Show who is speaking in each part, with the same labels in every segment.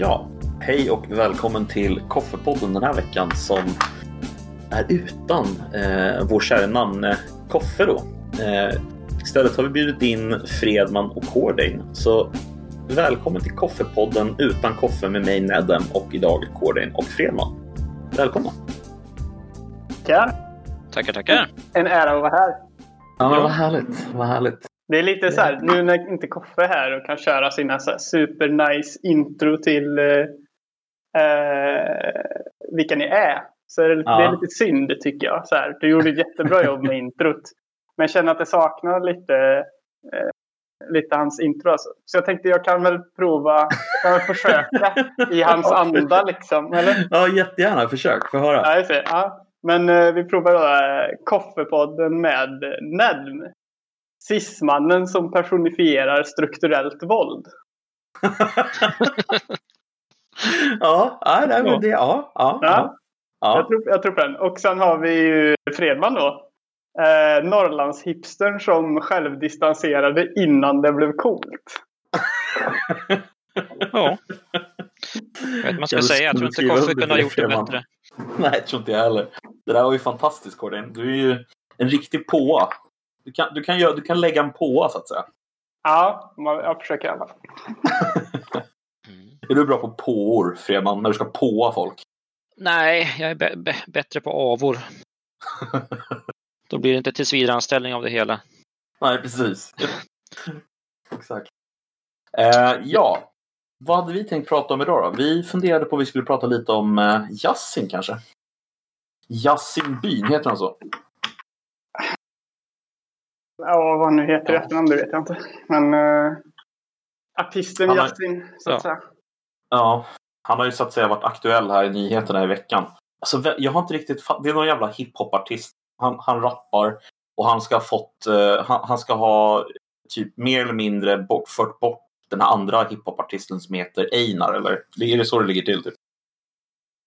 Speaker 1: Ja, hej och välkommen till Koffepodden den här veckan som är utan eh, vår kära namne Koffe då. Eh, istället har vi bjudit in Fredman och Cordain. Så välkommen till Koffepodden utan Koffe med mig Nedem och idag Cordain och Fredman. Välkomna!
Speaker 2: Tackar!
Speaker 3: Tackar, tackar!
Speaker 2: En ära att vara här.
Speaker 1: Ja, men vad härligt, vad härligt.
Speaker 2: Det är lite så här, nu när inte Koffe är här och kan köra sina så här super nice intro till eh, eh, vilka ni är. Så är det,
Speaker 1: Ja.
Speaker 2: det är lite synd tycker jag. Så här, du gjorde ett jättebra jobb med introt. Men jag känner att det saknar lite, eh, lite hans intro. Alltså. Så jag tänkte jag kan väl prova, kan väl försöka i hans anda liksom. Eller?
Speaker 1: Ja, jättegärna. Försök, få höra.
Speaker 2: Ja, jag ser. Ja. Men eh, vi provar då eh, Koffepodden med Nedm. Cismannen som personifierar strukturellt våld.
Speaker 1: ja, ja, nej, men det, ja, ja, ja. ja.
Speaker 2: Jag, tror, jag tror på den. Och sen har vi ju Fredman då. Eh, Norrlandshipstern som självdistanserade innan det blev coolt.
Speaker 3: Ja. Jag vet inte vad man ska
Speaker 1: Jag
Speaker 3: säga. Jag tror inte Koffe kunde ha
Speaker 1: det,
Speaker 3: gjort det
Speaker 1: Fredman.
Speaker 3: bättre.
Speaker 1: Nej, jag tror inte jag heller. Det där var ju fantastiskt, Cordain. Du är ju en riktig påa. Du kan, du, kan göra, du kan lägga en påa, så att säga.
Speaker 2: Ja, jag försöker i alla fall.
Speaker 1: Är du bra på påor, Fredman, när du ska påa folk?
Speaker 3: Nej, jag är bä- bä- bättre på avor. Då blir det inte tillsvidareanställning av det hela.
Speaker 1: Nej, precis. Exakt. Eh, ja, vad hade vi tänkt prata om idag då? Vi funderade på om vi skulle prata lite om eh, Yassin kanske. Yassin Byn, heter han så?
Speaker 2: Ja, vad nu heter
Speaker 1: Ja.
Speaker 2: efternamn, det vet jag inte. Men eh, artisten
Speaker 1: har-
Speaker 2: Yasin, så att
Speaker 3: Ja.
Speaker 2: säga.
Speaker 1: Ja, han har ju så att säga varit aktuell här i nyheterna i veckan. Alltså, jag har inte riktigt. Det är någon jävla hiphopartist. Han, han rappar och han ska ha fått... eh, han, han ska ha typ mer eller mindre bort, fört bort den här andra hiphopartisten som heter Einar, eller? Det är det så det ligger till? Typ?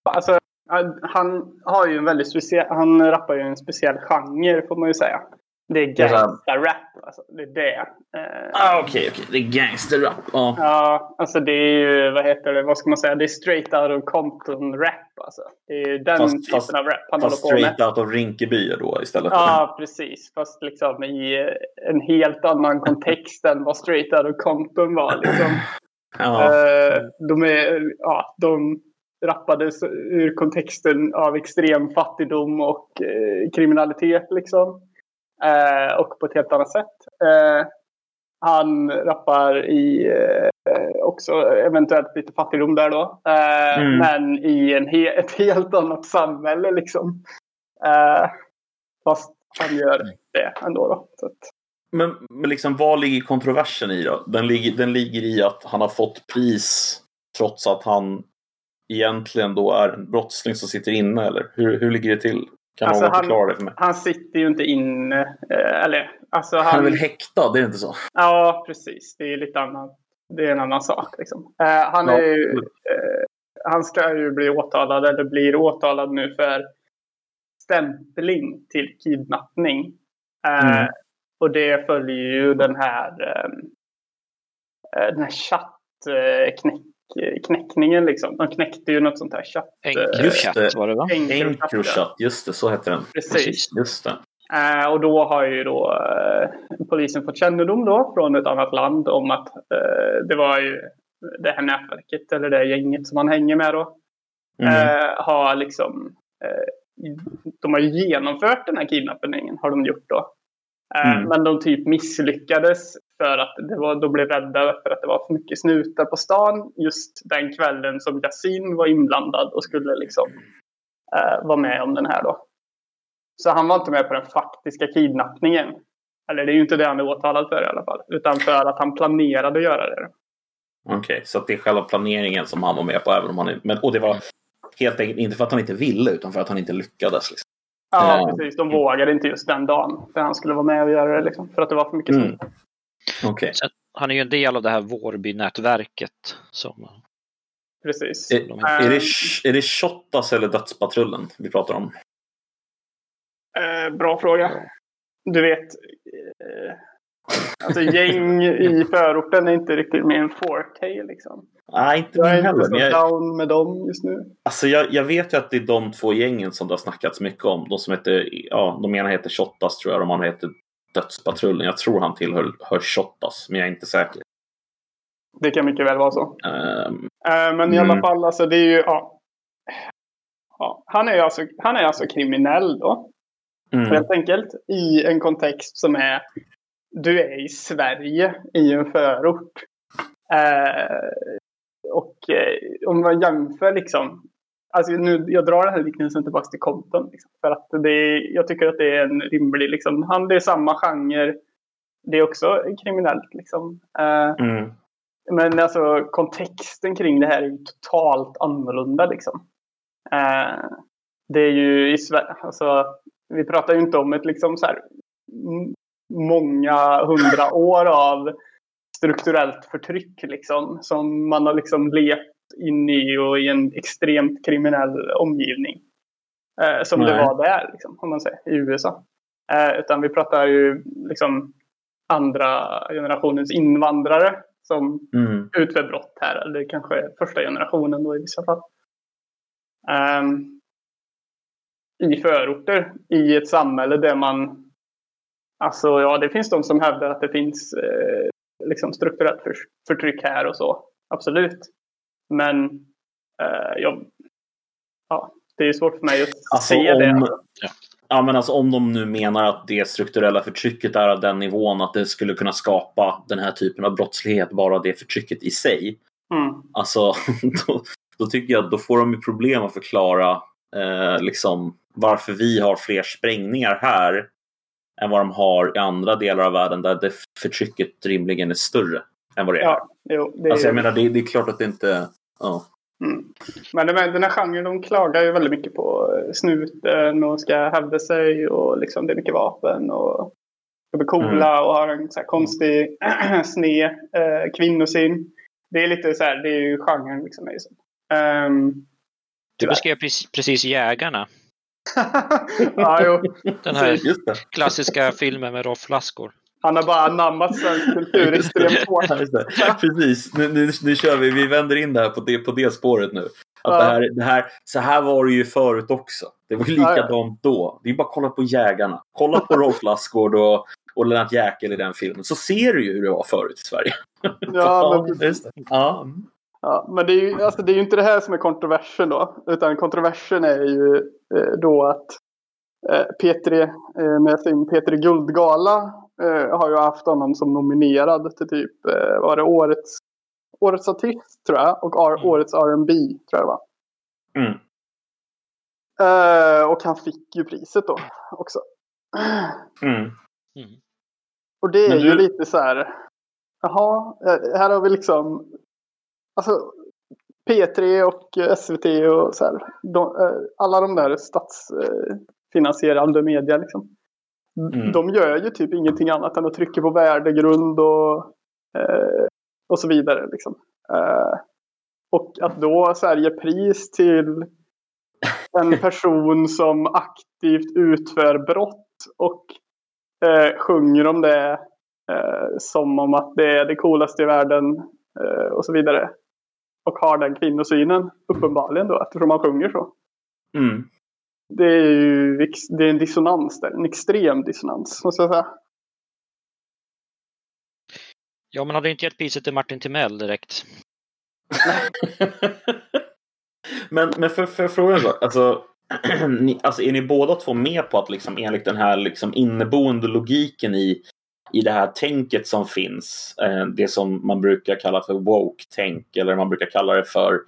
Speaker 2: Alltså, han- han har ju en väldigt speciell, han rappar ju en speciell genre får man ju säga. Det är gangsta-rap. Alltså, det är det. Eh,
Speaker 1: Ah, okej, okej. Det är gangsterrap. Ja.
Speaker 2: Ja, alltså det är ju, vad heter det, vad ska man säga, det är straight out of Compton-rap. Alltså. Det är ju den
Speaker 1: Fast-
Speaker 2: typen
Speaker 1: fast-
Speaker 2: av rap han
Speaker 1: Fast
Speaker 2: håller på med.
Speaker 1: straight out of Rinkeby då istället.
Speaker 2: Ja, precis. Fast liksom i eh, en helt annan kontext än vad straight out of Compton var. Liksom.
Speaker 1: Ja.
Speaker 2: Eh, de, är, ja, de rappades ur kontexten av extrem fattigdom och kriminalitet. Liksom. Eh, och på ett helt annat sätt. Eh, han rappar i eh, också eventuellt lite fattigdom där då. Eh,
Speaker 1: Mm.
Speaker 2: Men i en he- ett helt annat samhälle liksom. Eh, fast han gör det ändå då.
Speaker 1: Men, men liksom, vad ligger kontroversen i då? Den ligger, den ligger i att han har fått pris trots att han egentligen då är en brottsling som sitter inne, eller? Hur, hur ligger det till? Kan
Speaker 2: Alltså,
Speaker 1: någon
Speaker 2: han-
Speaker 1: förklara det för mig?
Speaker 2: han sitter ju inte inne. Eh, eller, alltså han,
Speaker 1: Han är väl häktad, det är inte så?
Speaker 2: Ja, precis. Det är lite annat. Det är en annan sak. Liksom. Eh, han,
Speaker 1: Ja.
Speaker 2: är ju, eh, han ska ju bli åtalad, eller blir åtalad nu för stämpling till kidnappning. Eh,
Speaker 1: Mm.
Speaker 2: Och det följer ju den här, eh, eh, den här chattknäckningen. Liksom. De knäckte ju något sånt här chatt.
Speaker 3: Encrochat
Speaker 1: det.
Speaker 3: var det va?
Speaker 2: Encrochat,
Speaker 1: just det, så heter den.
Speaker 2: Precis.
Speaker 1: Just det.
Speaker 2: Eh, och då har ju då eh, polisen fått kännedom då från ett annat land om att eh, det var ju det här nätverket eller det gänget som han hänger med då.
Speaker 1: Mm.
Speaker 2: Eh, har liksom eh, de har ju genomfört den här kidnappningen har de gjort då. Eh,
Speaker 1: Mm.
Speaker 2: Men de typ misslyckades för att det var, de blev rädda för att det var för mycket snutar på stan just den kvällen som Yasin var inblandad och skulle liksom eh, vara med om den här då. Så han var inte med på den faktiska kidnappningen. Eller det är ju inte det han är åtalad för i alla fall. Utan för att han planerade att göra det.
Speaker 1: Okej, så att det är själva planeringen som han var med på, även om han är... Men, och det var helt enkelt inte för att han inte ville, utan för att han inte lyckades. Liksom.
Speaker 2: Ja,
Speaker 1: Ja.
Speaker 2: precis. De vågade inte just den dagen. För han skulle vara med och göra det liksom. För att det var för mycket
Speaker 1: Mm. Okej.
Speaker 3: Sen, han är ju en del av det här Vårby-nätverket. Som,
Speaker 2: Precis.
Speaker 1: Är,
Speaker 2: Eh,
Speaker 1: är, det, är det Shottaz eller Dödspatrullen vi pratar om?
Speaker 2: eh, bra fråga. Du vet, eh, Alltså gäng i förorten är inte riktigt min forte liksom.
Speaker 1: Nej, inte
Speaker 2: Jag är inte
Speaker 1: heller.
Speaker 2: så
Speaker 1: Jag,
Speaker 2: down med dem just nu.
Speaker 1: alltså jag, jag vet ju att det är de två gängen som det har snackats mycket om. De som heter, ja, de ena heter Shottaz tror jag, de andra heter Dödspatrullen. Jag tror han tillhör hör Shottaz, men jag är inte säker.
Speaker 2: Det kan mycket väl vara så. Eh, men i
Speaker 1: Mm.
Speaker 2: alla fall, alltså det är ju... Ja. Ja, han, är alltså, han är alltså kriminell då.
Speaker 1: mm,
Speaker 2: Helt enkelt. I en kontext som är... Du är i Sverige i en förort. Eh, och eh, om man jämför liksom. Alltså nu, jag drar den här liknelsen tillbaka till Compton. Liksom, för att det är, jag tycker att det är en rimlig, liksom, han, det är samma genre. Det är också kriminellt liksom. Eh,
Speaker 1: mm,
Speaker 2: men alltså kontexten kring det här är ju totalt annorlunda liksom. Eh, det är ju i Sverige, alltså vi pratar ju inte om ett liksom så här många hundra år av strukturellt förtryck liksom som man har liksom levt in i och i en extremt kriminell omgivning. Eh, som det
Speaker 1: Nej.
Speaker 2: var där liksom, om man säger, i USA. Eh, utan vi pratar ju liksom andra generationens invandrare som
Speaker 1: mm,
Speaker 2: utför brott här. Eller kanske första generationen då i vissa fall. Ehm, I förorter i ett samhälle där man Alltså ja, det finns de som hävdar att det finns eh, liksom strukturellt för, förtryck här och så. Absolut. Men eh, jag, ja, det är svårt för mig att
Speaker 1: Alltså,
Speaker 2: se det.
Speaker 1: om-
Speaker 2: Alltså.
Speaker 1: Ja, men alltså om de nu menar att det strukturella förtrycket är av den nivån att det skulle kunna skapa den här typen av brottslighet, bara det förtrycket i sig.
Speaker 2: Mm.
Speaker 1: Alltså, då, då tycker jag att då får de ju problem att förklara eh, liksom, varför vi har fler sprängningar här än vad de har i andra delar av världen där det förtrycket rimligen är större än vad det är.
Speaker 2: Ja, jo, det är,
Speaker 1: Alltså jag menar, det, det är klart att det inte... Ja.
Speaker 2: Mm. Men den här, genren, de klagar ju väldigt mycket på eh, snuten och ska hävda sig och liksom det är mycket vapen och ska bli coola och har en så här konstig sned eh, kvinnosyn. Det är lite så här, det är ju genren liksom. Är. Ehm,
Speaker 3: Du beskrev precis, precis Jägarna.
Speaker 2: ja, jo.
Speaker 3: Den här klassiska filmen med roflaskor.
Speaker 2: Han har bara anammat svensk kultur extremt hårt.
Speaker 1: Precis, nu, nu, nu kör vi. Vi vänder in det här på det, på det spåret nu. Att
Speaker 2: Ja.
Speaker 1: det här, det här, så här var det ju förut också. Det var ju
Speaker 2: Ja,
Speaker 1: likadant då. Det är bara att kolla på Jägarna. Kolla på Rolf Lassgård och, och Lennart Jäkel i den filmen. Så ser du ju hur det var förut i Sverige.
Speaker 2: Ja, men
Speaker 1: just det. Ja.
Speaker 2: Ja, men det är, ju, alltså det är ju inte det här som är kontroversen då. Utan kontroversen är ju eh, då att eh, Petri eh, med sin Petri Guldgala eh, har ju haft honom som nominerad till typ, eh, var det, årets, årets artist tror jag. Och
Speaker 3: Mm.
Speaker 2: årets R&B tror jag det var.
Speaker 1: Mm.
Speaker 2: Eh, och han fick ju priset då också.
Speaker 1: Mm.
Speaker 3: Mm.
Speaker 2: Och det är
Speaker 1: Men
Speaker 2: ju
Speaker 1: du-
Speaker 2: lite så här. Jaha, eh, här har vi liksom. Alltså P3 och SVT och så här. De, eh, alla de där statsfinansierade media liksom.
Speaker 1: Mm.
Speaker 2: De gör ju typ ingenting annat än att trycka på värdegrund och, eh, och så vidare. Liksom. Eh, och att då ge pris till en person som aktivt utför brott och eh, sjunger om det eh, som om att det är det coolaste i världen eh, och så vidare. Och har den kvinnosynen uppenbarligen då eftersom man sjunger så.
Speaker 1: Mm.
Speaker 2: Det är ju det är en dissonans där, en extrem dissonans måste jag säga.
Speaker 3: Ja, men hade inte gett priset till Martin Timell direkt.
Speaker 1: men men för, för frågan så, alltså, ni, alltså är ni båda två med på att liksom enligt den här liksom inneboende logiken i, i det här tänket som finns, eh, det som man brukar kalla för woke-tänk eller man brukar kalla det för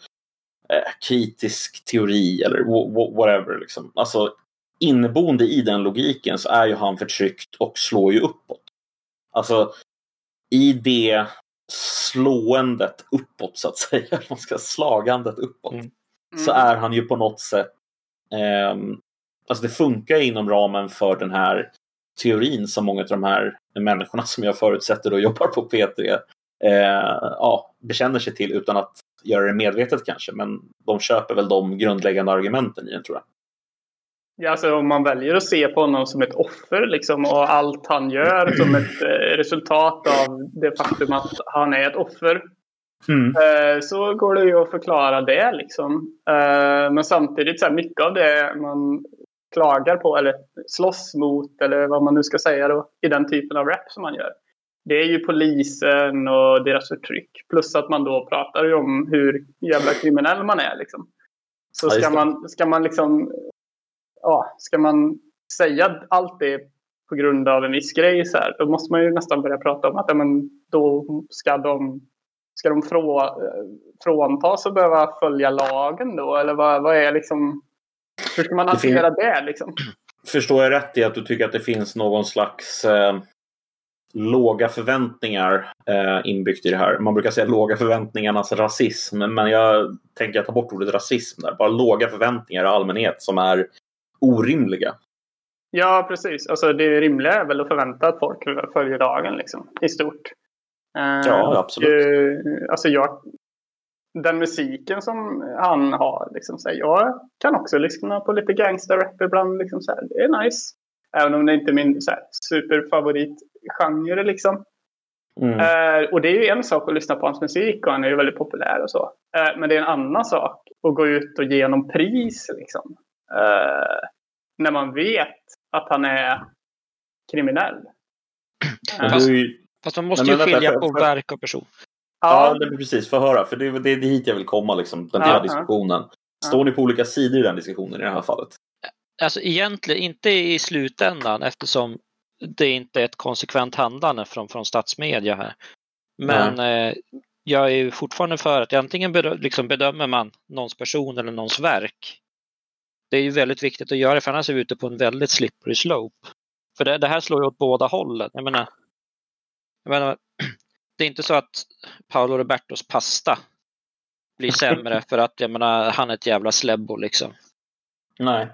Speaker 1: kritisk teori eller wha- wha- whatever. Liksom. Alltså, inneboende i den logiken så är ju han förtryckt och slår ju uppåt. Alltså, i det slåendet uppåt så att säga, man ska slagandet uppåt,
Speaker 3: Mm.
Speaker 1: så är han ju på något sätt ehm, Alltså det funkar inom ramen för den här teorin som många av de här människorna som jag förutsätter då jobbar på P3 eh, ja, bekänner sig till utan att göra det medvetet kanske. Men de köper väl de grundläggande argumenten i den tror jag.
Speaker 2: Ja, alltså om man väljer att se på honom som ett offer liksom, och allt han gör som ett eh, resultat av det faktum att han är ett offer.
Speaker 1: Mm.
Speaker 2: Eh, så går det ju att förklara det liksom. Eh, men samtidigt så här, mycket av det man klagar på eller slåss mot eller vad man nu ska säga då i den typen av rap som man gör. Det är ju polisen och deras förtryck. Plus att man då pratar ju om hur jävla kriminell man är liksom. Så ska
Speaker 1: det.
Speaker 2: man, ska man liksom ja, ska man säga allt det på grund av en viss grej så här, då måste man ju nästan börja prata om att ja, men då ska de, ska de frå, fråntas och behöva följa lagen då? Eller vad, vad är liksom, hur ska man
Speaker 1: Det
Speaker 2: hantera det liksom?
Speaker 1: Förstår jag rätt i att du tycker att det finns någon slags eh, låga förväntningar eh, inbyggt i det här? Man brukar säga låga förväntningarnas rasism, men jag tänker ta bort ordet rasism där. Bara låga förväntningar i allmänhet som är orimliga.
Speaker 2: Ja, precis. Alltså, det rimliga är väl att förvänta att folk följer lagen liksom, i stort. Eh,
Speaker 1: Ja, absolut.
Speaker 2: och, eh, alltså jag, den musiken som han har, liksom, så här, jag kan också lyssna på lite gangsterrap ibland. Liksom, så här, det är nice. Även om det inte är min så här, superfavoritgenre. Liksom.
Speaker 1: Mm.
Speaker 2: Eh, och det är ju en sak att lyssna på hans musik och han är ju väldigt populär och så. Eh, men det är en annan sak att gå ut och ge honom pris. Liksom. Eh, när man vet att han är kriminell.
Speaker 1: Är ju-
Speaker 3: Fast man måste
Speaker 1: Nej,
Speaker 3: ju
Speaker 1: vänta,
Speaker 3: skilja på verk och person.
Speaker 1: Ja,
Speaker 2: ja,
Speaker 1: det är precis. Få höra, för det, det, det är hit jag vill komma, liksom, den
Speaker 2: Ja,
Speaker 1: här
Speaker 2: ja.
Speaker 1: diskussionen. Står ni på olika sidor i den diskussionen i det här fallet?
Speaker 3: Alltså egentligen inte i slutändan eftersom det inte är ett konsekvent handlande från, från statsmedia här. Men eh, jag är ju fortfarande för att antingen bedö- liksom bedömer man någons person eller någons verk. Det är ju väldigt viktigt att göra för annars är vi ute på en väldigt slippery slope. För det, det här slår ju åt båda hållen. Jag menar, jag menar, det är inte så att Paolo Robertos pasta blir sämre för att jag menar, han är ett jävla släbbo liksom.
Speaker 1: Nej.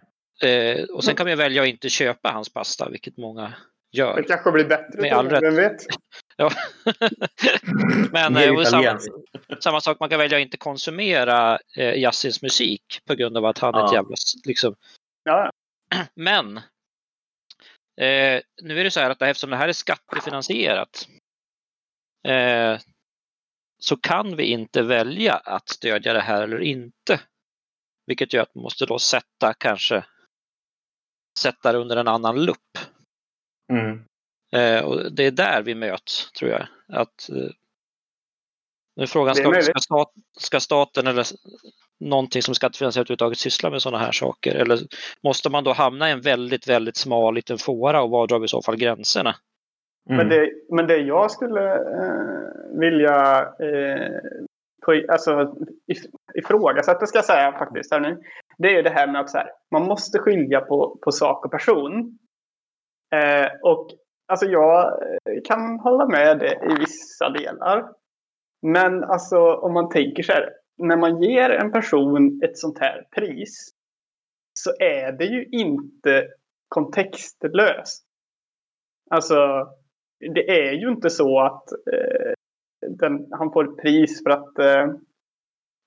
Speaker 3: Eh, och sen kan man välja att inte köpa hans pasta, vilket många
Speaker 2: det
Speaker 3: gör.
Speaker 2: kanske blir bättre.
Speaker 3: Med all rätt.
Speaker 2: Vem vet?
Speaker 3: Ja. Men eh, samma, samma sak, man kan välja att inte konsumera eh, Yassins musik på grund av att han är ett jävla... Liksom.
Speaker 2: Ja,
Speaker 3: Men eh, nu är det så här att eftersom det här är skattefinansierat eh, så kan vi inte välja att stödja det här eller inte. Vilket gör att man måste då sätta kanske sätta det under en annan lupp.
Speaker 1: Mm.
Speaker 3: Eh, och det är där vi möts, tror jag. Att, eh, nu är frågan,
Speaker 2: är
Speaker 3: ska, ska, stat, ska staten eller någonting som skattefinansierat överhuvudtaget syssla med sådana här saker? Eller måste man då hamna i en väldigt, väldigt smal liten fåra och var drar vi i så fall gränserna?
Speaker 1: Mm.
Speaker 2: Men, det, men det jag skulle eh, vilja eh, på, alltså, if, ifrågasätta, ska jag säga faktiskt, här nu, det är ju det här med att så här, man måste skilja på, på sak och person. Eh, och alltså, jag eh, kan hålla med det i vissa delar. Men alltså, om man tänker så här, när man ger en person ett sånt här pris så är det ju inte kontextlöst. Alltså, det är ju inte så att eh, den, han får ett pris för att... Eh,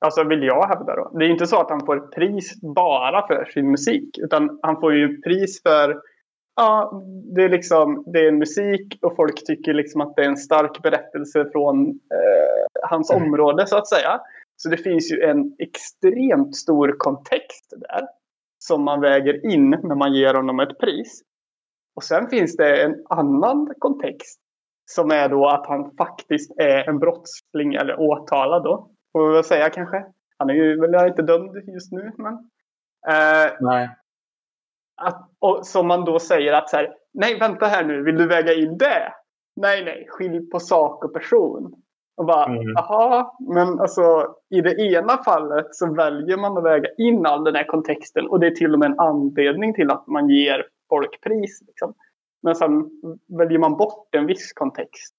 Speaker 2: alltså vill jag hävda då. Det är inte så att han får ett pris bara för sin musik. Utan han får ju pris för... Ja, det är liksom det är en musik och folk tycker liksom att det är en stark berättelse från eh, hans område så att säga. Så det finns ju en extremt stor kontext där. Som man väger in när man ger honom ett pris. Och sen finns det en annan kontext. Som är då att han faktiskt är en brottsling eller åtalad då. Får vi väl säga kanske. Han är ju väl inte dömd just nu. Men, eh,
Speaker 1: Nej.
Speaker 2: Att, och som man då säger att så här, nej vänta här nu, vill du väga in det? Nej, nej, skilj på sak och person. Och bara,
Speaker 1: Mm.
Speaker 2: jaha, men alltså i det ena fallet så väljer man att väga in all den här kontexten och det är till och med en anledning till att man ger folk pris. Liksom. Men sen väljer man bort en viss kontext.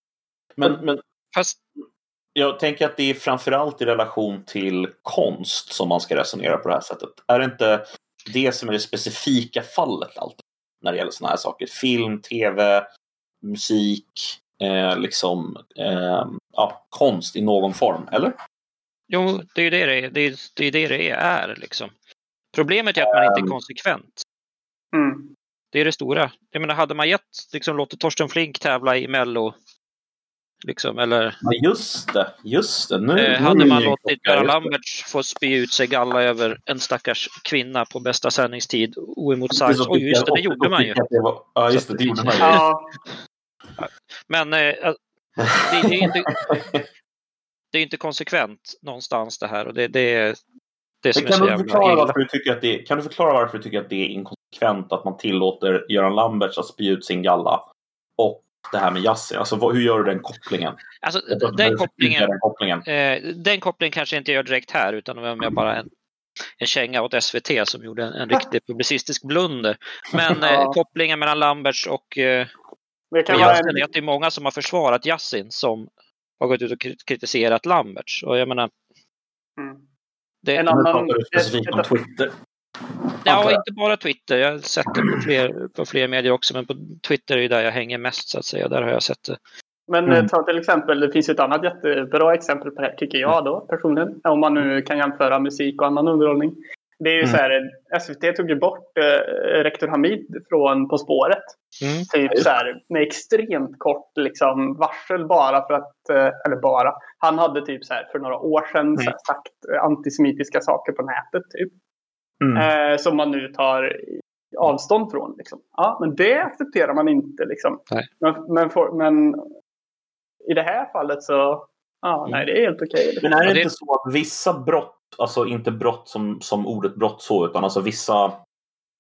Speaker 1: Men, men
Speaker 3: Fast
Speaker 1: jag tänker att det är framförallt i relation till konst som man ska resonera på det här sättet. Är det inte det som är det specifika fallet alltid när det gäller sådana här saker? Film, tv, musik, eh, liksom eh, ja, konst i någon form, eller?
Speaker 3: jo, det är ju det det är. Det är, det är, det det är liksom. Problemet är att man inte är konsekvent.
Speaker 2: Mm.
Speaker 3: Det är det stora. Jag menar, hade man gett, liksom, låtit Torsten Flink tävla i Mello, liksom, eller
Speaker 1: Ja, just det. Just det. Nu,
Speaker 3: eh, hade man låtit. Göran Lamberts få spy ut sig galla över en stackars kvinna på bästa sändningstid oemotsagd. Oj, just det, det gjorde man ju.
Speaker 1: Ja, just det. Det gjorde man ju.
Speaker 2: Ja,
Speaker 3: Men eh, det, det, är inte, det är inte konsekvent någonstans det här och det, det är det som
Speaker 1: Men
Speaker 3: är så
Speaker 1: kan, du förklara varför du tycker att det, kan du förklara varför du tycker att det är inkonsekvent att man tillåter Göran Lamberts att spy ut sin galla och det här med Yasin? Alltså, vad, hur gör du den kopplingen?
Speaker 3: Alltså, den kopplingen,
Speaker 1: Den kopplingen.
Speaker 3: eh, den kopplingen kanske jag inte gör direkt här utan om jag bara en, en känga åt SVT som gjorde en, en riktig publicistisk blunder. Men eh, kopplingen mellan Lamberts och eh,
Speaker 2: det kan
Speaker 3: och
Speaker 2: en,
Speaker 3: är att det är många som har försvarat Yasin som har gått ut och kri- kritiserat Lamberts. Och jag menar,
Speaker 2: mm.
Speaker 3: det,
Speaker 2: En
Speaker 1: Nu
Speaker 2: annan-
Speaker 1: pratar du specifikt om Twitter.
Speaker 3: Ja, inte bara Twitter. Jag har sett det på fler, på fler medier också, men på Twitter är ju där jag hänger mest så att säga. Där har jag sett det.
Speaker 2: Men
Speaker 1: Mm.
Speaker 2: eh, ta till exempel, det finns ett annat jättebra exempel på det här, tycker jag då personligen. Om man nu kan jämföra musik och annan underhållning. Det är ju
Speaker 1: Mm.
Speaker 2: så här, SVT tog ju bort eh, rektor Hamid från På spåret. Typ
Speaker 1: just
Speaker 2: så här, med extremt kort liksom, varsel bara för att, eh, eller bara, han hade typ så här, för några år sedan så här, sagt eh, antisemitiska saker på nätet. Typ,
Speaker 1: Mm.
Speaker 2: eh, som man nu tar avstånd från. Liksom. Ja, men det accepterar man inte. Liksom.
Speaker 3: Nej.
Speaker 2: Men, men, får- men i det här fallet så, ja,
Speaker 3: Mm.
Speaker 2: nej det är helt okej. liksom.
Speaker 1: Men är det,
Speaker 3: Ja, det-
Speaker 1: inte så att vissa brott, alltså inte brott som, som ordet brott så, utan alltså vissa,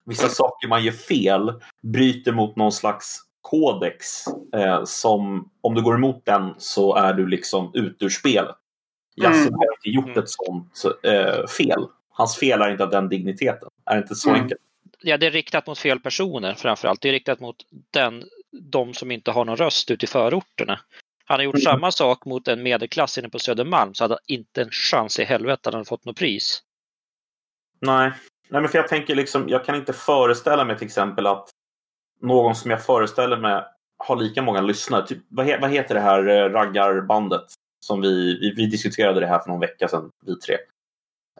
Speaker 1: vissa saker man gör fel bryter mot någon slags kodex eh, som om du går emot den så är du liksom ut ur spelet. Yasin
Speaker 2: Mm.
Speaker 1: har inte gjort
Speaker 3: Mm.
Speaker 1: ett sånt eh, fel. Hans fel är inte av den digniteten. Är det inte så
Speaker 2: Mm.
Speaker 1: enkelt?
Speaker 3: Ja, det är riktat mot fel personer framför allt. Det är riktat mot den, de som inte har någon röst ute i förorterna. Han har gjort
Speaker 1: Mm.
Speaker 3: samma sak mot en medelklass inne på Södermalm så hade han inte en chans i helvete att han fått något pris.
Speaker 1: Nej. Nej, men för jag tänker liksom, jag kan inte föreställa mig till exempel att någon som jag föreställer mig har lika många lyssnare. Typ, vad, he, vad heter det här eh, raggarbandet? Som vi, vi, vi diskuterade det här för någon vecka sedan, vi tre.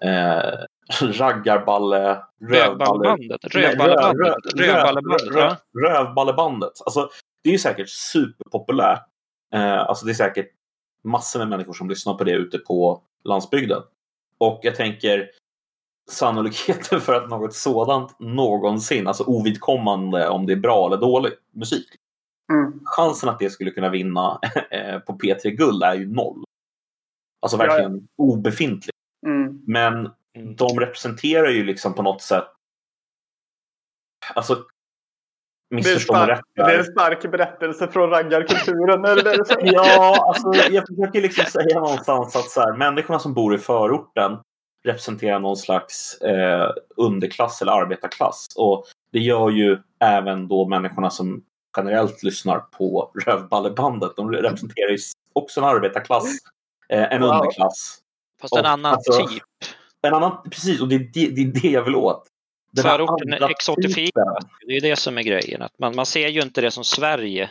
Speaker 1: Eh, raggarballe...
Speaker 3: Rövballebandet. Rövballebandet.
Speaker 1: röv- röv-
Speaker 3: Rövballebandet.
Speaker 1: röv-
Speaker 3: ja.
Speaker 1: Rövballebandet. Alltså, det är ju säkert superpopulärt. Eh, alltså det är säkert massor med människor som lyssnar på det ute på landsbygden. Och jag tänker sannolikheten för att något sådant någonsin, alltså ovidkommande om det är bra eller dålig musik,
Speaker 2: Mm.
Speaker 1: chansen att det skulle kunna vinna eh, på P3 Guld är ju noll. Alltså
Speaker 2: Ja, ja.
Speaker 1: verkligen obefintlig.
Speaker 2: Mm.
Speaker 1: Men
Speaker 3: Mm.
Speaker 1: de representerar ju liksom på något sätt Alltså
Speaker 2: Det är,
Speaker 1: missförstå mig rätt
Speaker 2: det är en stark berättelse från raggarkulturen. Det det säger?
Speaker 1: Ja, alltså, jag försöker liksom säga någonstans att så här, människorna som bor i förorten representerar någon slags eh, underklass eller arbetarklass. Och det gör ju även då människorna som generellt lyssnar på Rövballebandet. De representerar ju också en arbetarklass, eh, en
Speaker 2: Wow.
Speaker 1: underklass.
Speaker 3: Fast en annan
Speaker 1: alltså,
Speaker 3: typ.
Speaker 1: En annan, precis, och det är det, det, är det jag vill åt. Den
Speaker 3: Förorten är exotifierad. Det är ju det som är grejen. Att man, man ser ju inte det som Sverige.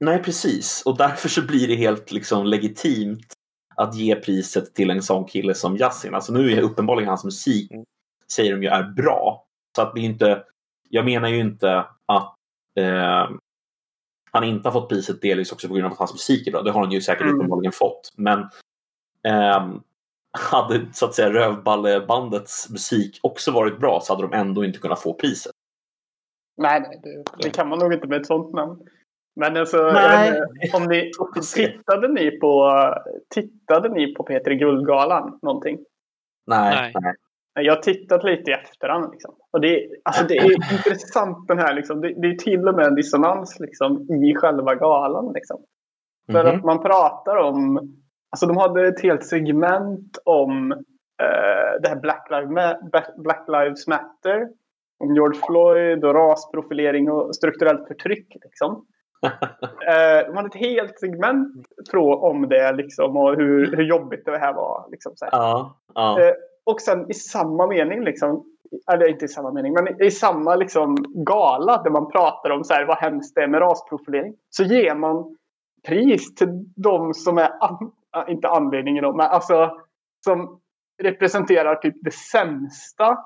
Speaker 1: Nej, precis. Och därför så blir det helt liksom legitimt att ge priset till en sån kille som Yasin. Alltså nu är uppenbarligen hans musik,
Speaker 3: Mm.
Speaker 1: säger de ju, är bra. Så att det inte, jag menar ju inte att eh, han inte har fått priset delvis också på grund av att hans musik är bra. Det har han ju säkert
Speaker 2: Mm.
Speaker 1: uppenbarligen fått. Men ehm, hade så att säga Rövballebandets musik också varit bra så hade de ändå inte kunnat få priset.
Speaker 2: Nej, nej det, det kan man nog inte med ett sånt namn. Men alltså, inte, om ni, tittade, ni på, tittade ni på Peter Guldgalan någonting?
Speaker 1: Nej,
Speaker 3: Nej.
Speaker 2: Jag har tittat lite i efterhand. Liksom. Och det, är- alltså det är intressant den här. Liksom. Det, det är till och med en dissonans liksom, i själva galan. Liksom. För
Speaker 1: Mhm.
Speaker 2: att man pratar om... Alltså de hade ett helt segment om eh, det här Black Lives, Ma- Black Lives Matter. Om George Floyd och rasprofilering och strukturellt förtryck. Liksom. Eh, de hade ett helt segment om det liksom, och hur, hur jobbigt det här var. Liksom, så.
Speaker 1: Ja, ja.
Speaker 2: Eh, och sen i samma mening, liksom, eller inte i samma mening, men i, samma liksom, gala där man pratar om så här, vad hemskt det är med rasprofilering. Så ger man pris till de som är, inte anledningen men alltså som representerar typ det sämsta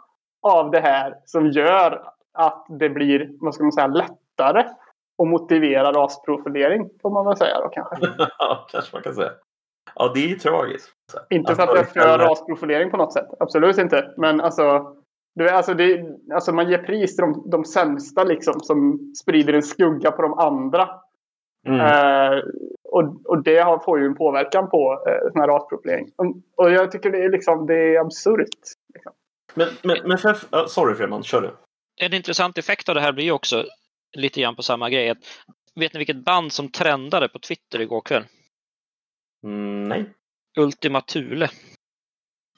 Speaker 2: av det här som gör att det blir, vad ska man säga, lättare att motivera rasprofilering, får man väl säga då kanske.
Speaker 1: ja, kanske man kan säga. Ja, det är ju tragiskt.
Speaker 2: Inte för att jag för rasprofilering på något sätt. Absolut inte. Men alltså, du, alltså, det, alltså man ger pris till de, de sämsta liksom, som sprider en skugga på de andra. Mm. Eh, och, och det har, får ju en påverkan på eh, sån här rasprofilering. Och, och, jag tycker det är, liksom, det är absurt. Liksom.
Speaker 1: Men, men, men för, sorry Fredman, kör du.
Speaker 3: En intressant effekt av det här blir också lite grann på samma grej. Att, vet ni vilket band som trendade på Twitter igår kväll?
Speaker 1: Mm, nej.
Speaker 3: Ultima Thule.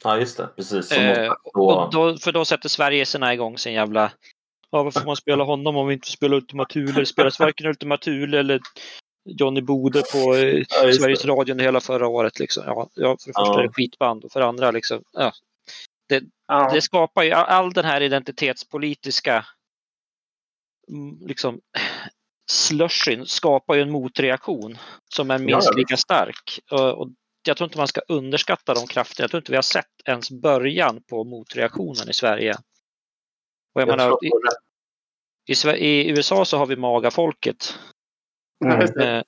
Speaker 1: Ja, just det. Precis.
Speaker 3: Eh, och då, för då sätter Sverige sina igång sin jävla... Ja, varför får man spela honom om vi inte får spela Ultima Thule? Det spelas varken Ultima Thule eller Johnny Bode på eh, ja, Sveriges Radio under hela förra året. Liksom. Ja, för det första är det skitband och för det andra liksom, ja, det, det skapar ju all den här identitetspolitiska mm, liksom, slushyn skapar ju en motreaktion som är minst lika stark. Och jag tror inte man ska underskatta de krafterna. Jag tror inte vi har sett ens början på motreaktionen i Sverige. Och jag, jag menar, i, i, i, USA så har vi magafolket.
Speaker 2: Mm. Eh,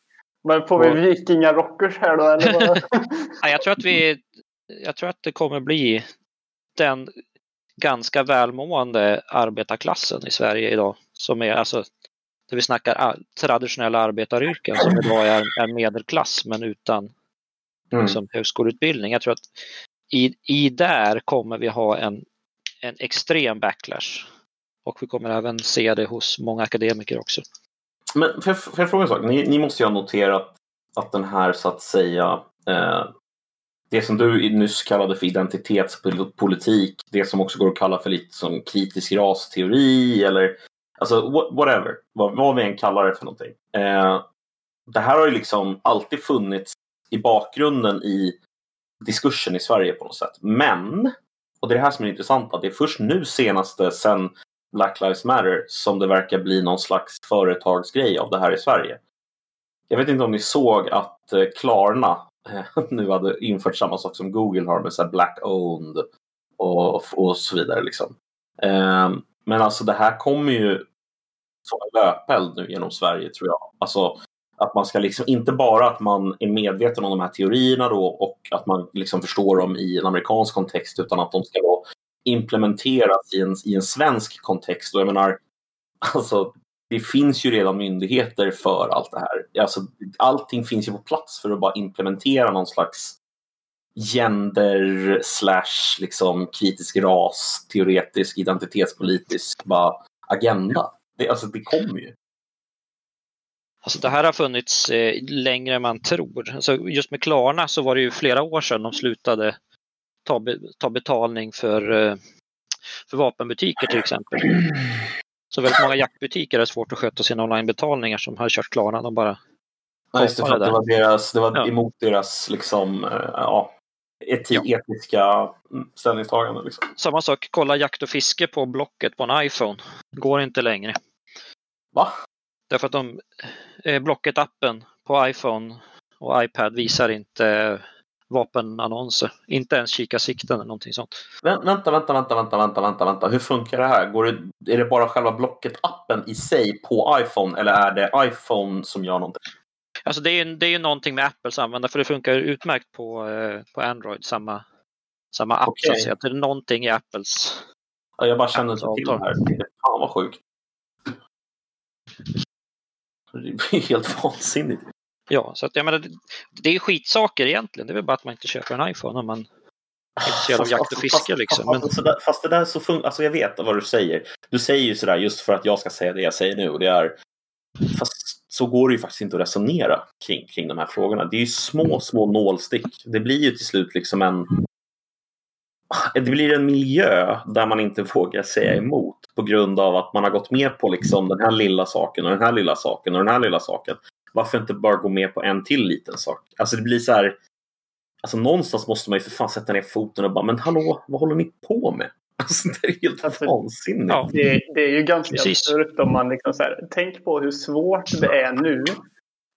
Speaker 2: Men får vi vikingarockers här då? Eller
Speaker 3: jag, tror att vi, jag tror att det kommer bli den ganska välmående arbetarklassen i Sverige idag. Som är alltså, där vi snackar traditionella arbetaryrken som idag är, är medelklass men utan mm. liksom, högskoleutbildning. Jag tror att i, i där kommer vi ha en, en extrem backlash. Och vi kommer även se det hos många akademiker också.
Speaker 1: Men får jag, får jag fråga en sak? Ni, ni, måste ju ha noterat att den här så att säga eh, det som du nyss kallade för identitetspolitik, det som också går att kalla för lite som kritisk rasteori eller alltså whatever, vad, vad vi än kallar det för någonting. Eh, det här har ju liksom alltid funnits i bakgrunden i diskursen i Sverige på något sätt. Men, och det är det här som är intressant, att det är först nu senaste sen Black Lives Matter som det verkar bli någon slags företagsgrej av det här i Sverige. Jag vet inte om ni såg att eh, Klarna eh, nu hade infört samma sak som Google har med så Black Owned och, och så vidare. Liksom. Eh, men alltså det här kommer ju som en löpeld nu genom Sverige tror jag. Alltså att man ska liksom, inte bara att man är medveten om de här teorierna då och att man liksom förstår dem i en amerikansk kontext utan att de ska då implementeras i en, i en svensk kontext. Och jag menar, alltså, det finns ju redan myndigheter för allt det här. Alltså, allting finns ju på plats för att bara implementera någon slags gender slash liksom kritisk ras, teoretisk identitetspolitisk bara, agenda. Det, alltså, det kommer ju.
Speaker 3: Alltså det här har funnits eh, längre än man tror. Alltså just med Klarna så var det ju flera år sedan de slutade ta, be, ta betalning för, eh, för vapenbutiker till exempel. Så väldigt många jaktbutiker är svårt att sköta sina onlinebetalningar som har kört Klarna. De bara
Speaker 1: just det, för det, det var, deras, det var ja. emot deras liksom, eh, ja, eti, ja. etiska ställningstaganden. Liksom.
Speaker 3: Samma sak, kolla jakt och fiske på Blocket på en iPhone. Går inte längre.
Speaker 1: Va?
Speaker 3: Därför att de, eh, Blocket-appen på iPhone och iPad visar inte vapenannonser. Inte ens kikarsikten eller någonting sånt.
Speaker 1: Vänta, vänta, vänta, vänta, vänta, vänta, vänta. Hur funkar det här? Går det, är det bara själva Blocket-appen i sig på iPhone eller är det iPhone som gör någonting?
Speaker 3: Alltså det är ju det är någonting med Apples användare för det funkar utmärkt på, eh, på Android, samma, samma app. Okay. Så att det är någonting i Apples
Speaker 1: ja, Jag bara känner inte till det här. Fan vad sjukt. Det blir helt vansinnigt.
Speaker 3: Ja, så att jag menar, det är skitsaker egentligen. Det är väl bara att man inte köper en iPhone om man är intresserad av jakt och fiske. Liksom.
Speaker 1: Men... Fast, fast, fast det där så funkar, alltså jag vet vad du säger. Du säger ju sådär just för att jag ska säga det jag säger nu. Och det är, fast så går det ju faktiskt inte att resonera kring, kring de här frågorna. Det är ju små, små nålstick. Det blir ju till slut liksom en det blir en miljö där man inte vågar säga emot på grund av att man har gått med på liksom den här lilla saken och den här lilla saken och den här lilla saken. Varför inte bara gå med på en till liten sak? Alltså det blir så här. Alltså någonstans måste man ju för fan sätta ner foten och bara, men hallå, vad håller ni på med? Alltså det är helt alltså, vansinnigt.
Speaker 2: Ja, det, det, är ju ganska absurt om man liksom så här, tänk på hur svårt det är nu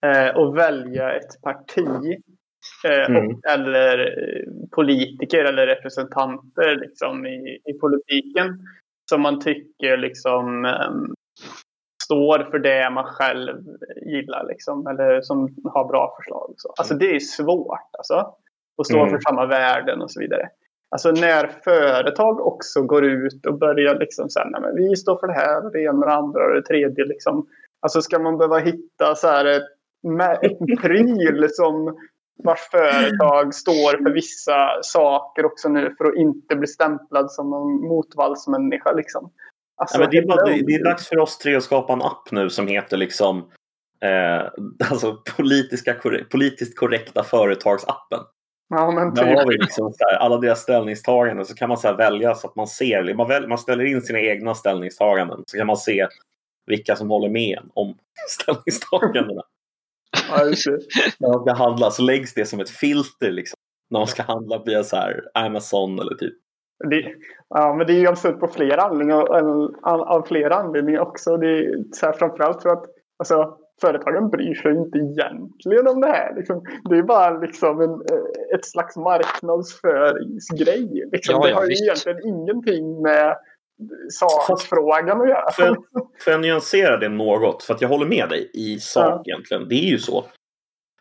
Speaker 2: eh, att välja ett parti eh, mm. och, eller eh, politiker eller representanter liksom, i, i politiken som man tycker liksom um, står för det man själv gillar liksom, eller som har bra förslag. Så. Alltså det är svårt alltså. Att stå mm. för samma värden och så vidare. Alltså när företag också går ut och börjar liksom säga nej men vi står för det här och det ena och det andra och det tredje liksom. Alltså ska man behöva hitta så här ett, ett pryl som vars företag står för vissa saker också nu för att inte bli stämplad som en motvallsmänniska liksom.
Speaker 1: Alltså, ja, det, är bara, det, är dags för oss tre att skapa en app nu som heter liksom eh, alltså politiska, politiskt korrekta företagsappen.
Speaker 2: Ja, men
Speaker 1: Där har vi liksom här, alla deras ställningstaganden så kan man så välja så att man ser. Man, väl, man ställer in sina egna ställningstaganden så kan man se vilka som håller med om ställningstagandena.
Speaker 2: ja, det.
Speaker 1: När man ska handla så läggs det som ett filter liksom. När man ska handla via så här Amazon eller typ
Speaker 2: det, ja, men det är ju absurt på flera anledningar, av flera anledningar också. Det är så här, framförallt för att alltså, företagen bryr sig inte egentligen om det här. Liksom. Det är bara liksom en, ett slags marknadsföringsgrej. Liksom. Ja, det har ju egentligen ingenting med sakfrågan att göra.
Speaker 1: Får jag nyansera det något? För att jag håller med dig i sak ja. egentligen. Det är ju så.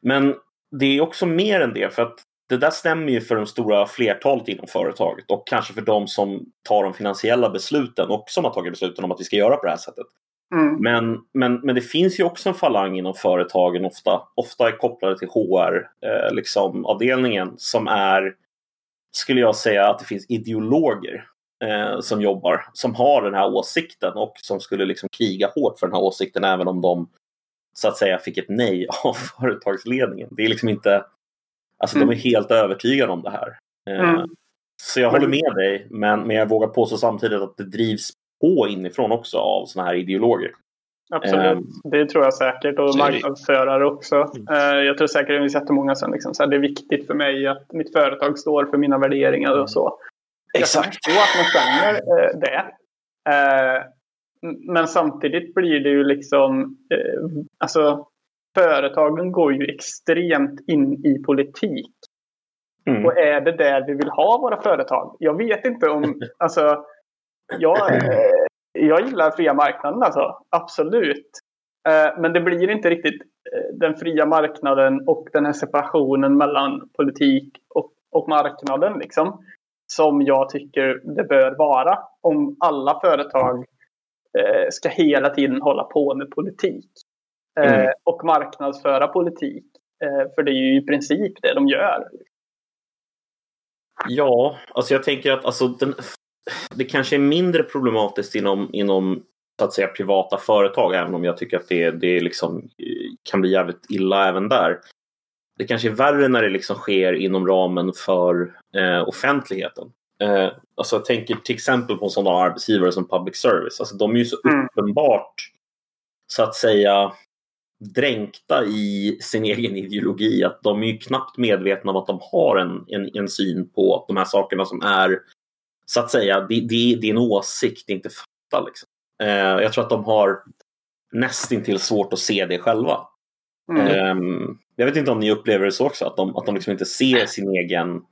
Speaker 1: Men det är också mer än det. För att det där stämmer ju för de stora flertalet inom företaget och kanske för de som tar de finansiella besluten och som har tagit besluten om att vi ska göra på det här sättet. Mm. Men, men, men det finns ju också en falang inom företagen ofta, ofta är kopplade till HR, eh, liksom avdelningen som är, skulle jag säga att det finns ideologer eh, som jobbar, som har den här åsikten och som skulle liksom kriga hårt för den här åsikten även om de så att säga fick ett nej av företagsledningen. Det är liksom inte Alltså mm. de är helt övertygade om det här. Eh, mm. Så jag håller med dig, men, men jag vågar påstå samtidigt att det drivs på inifrån också av sådana här ideologer.
Speaker 2: Absolut, um, det tror jag säkert. Och marknadsförare också. Mm. Uh, jag tror säkert att vi sett många som liksom, så här, det är viktigt för mig att mitt företag står för mina värderingar och så.
Speaker 1: Exakt.
Speaker 2: Jag att man känner uh, det. Men samtidigt blir det ju liksom, alltså företagen går ju extremt in i politik. Mm. Och är det där vi vill ha våra företag? Jag vet inte om... Alltså, jag, eh, jag gillar fria marknaden alltså. Absolut. Eh, men det blir inte riktigt eh, den fria marknaden och den här separationen mellan politik och, och marknaden liksom. Som jag tycker det bör vara. Om alla företag ska hela tiden hålla på med politik. Eh, mm. och marknadsföra politik. Eh, för det är ju i princip det de gör.
Speaker 1: Ja, alltså jag tänker att alltså den, det kanske är mindre problematiskt inom, inom så att säga privata företag, även om jag tycker att det, det liksom, kan bli jävligt illa även där. Det kanske är värre när det liksom sker inom ramen för eh, offentligheten. Eh, alltså jag tänker till exempel på sådana arbetsgivare som public service. Alltså de är ju så mm. uppenbart så att säga dränkta i sin egen ideologi. Att de är ju knappt medvetna om att de har en, en, en syn på de här sakerna som är så att säga, det, det, det är en åsikt, inte fakta. Liksom. Eh, jag tror att de har nästintill svårt att se det själva. Mm. Eh, jag vet inte om ni upplever det så också, att de, att de liksom inte ser sin egen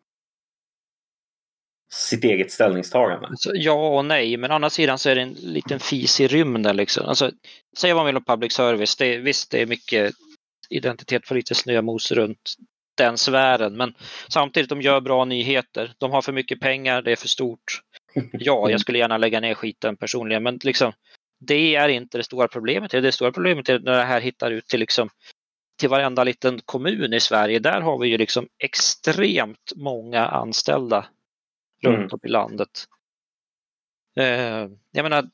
Speaker 1: sitt eget ställningstagande?
Speaker 3: Alltså, ja och nej, men å andra sidan så är det en liten fis i rymden. Liksom. Alltså, säg vad man vill om public service, det, visst det är mycket identitet för lite snömos runt den sfären, men samtidigt de gör bra nyheter. De har för mycket pengar, det är för stort. Ja, jag skulle gärna lägga ner skiten personligen, men liksom, det är inte det stora problemet. Det stora problemet är när det här hittar ut till, liksom, till varenda liten kommun i Sverige. Där har vi ju liksom extremt många anställda runt mm. om i landet. Eh, jag menar,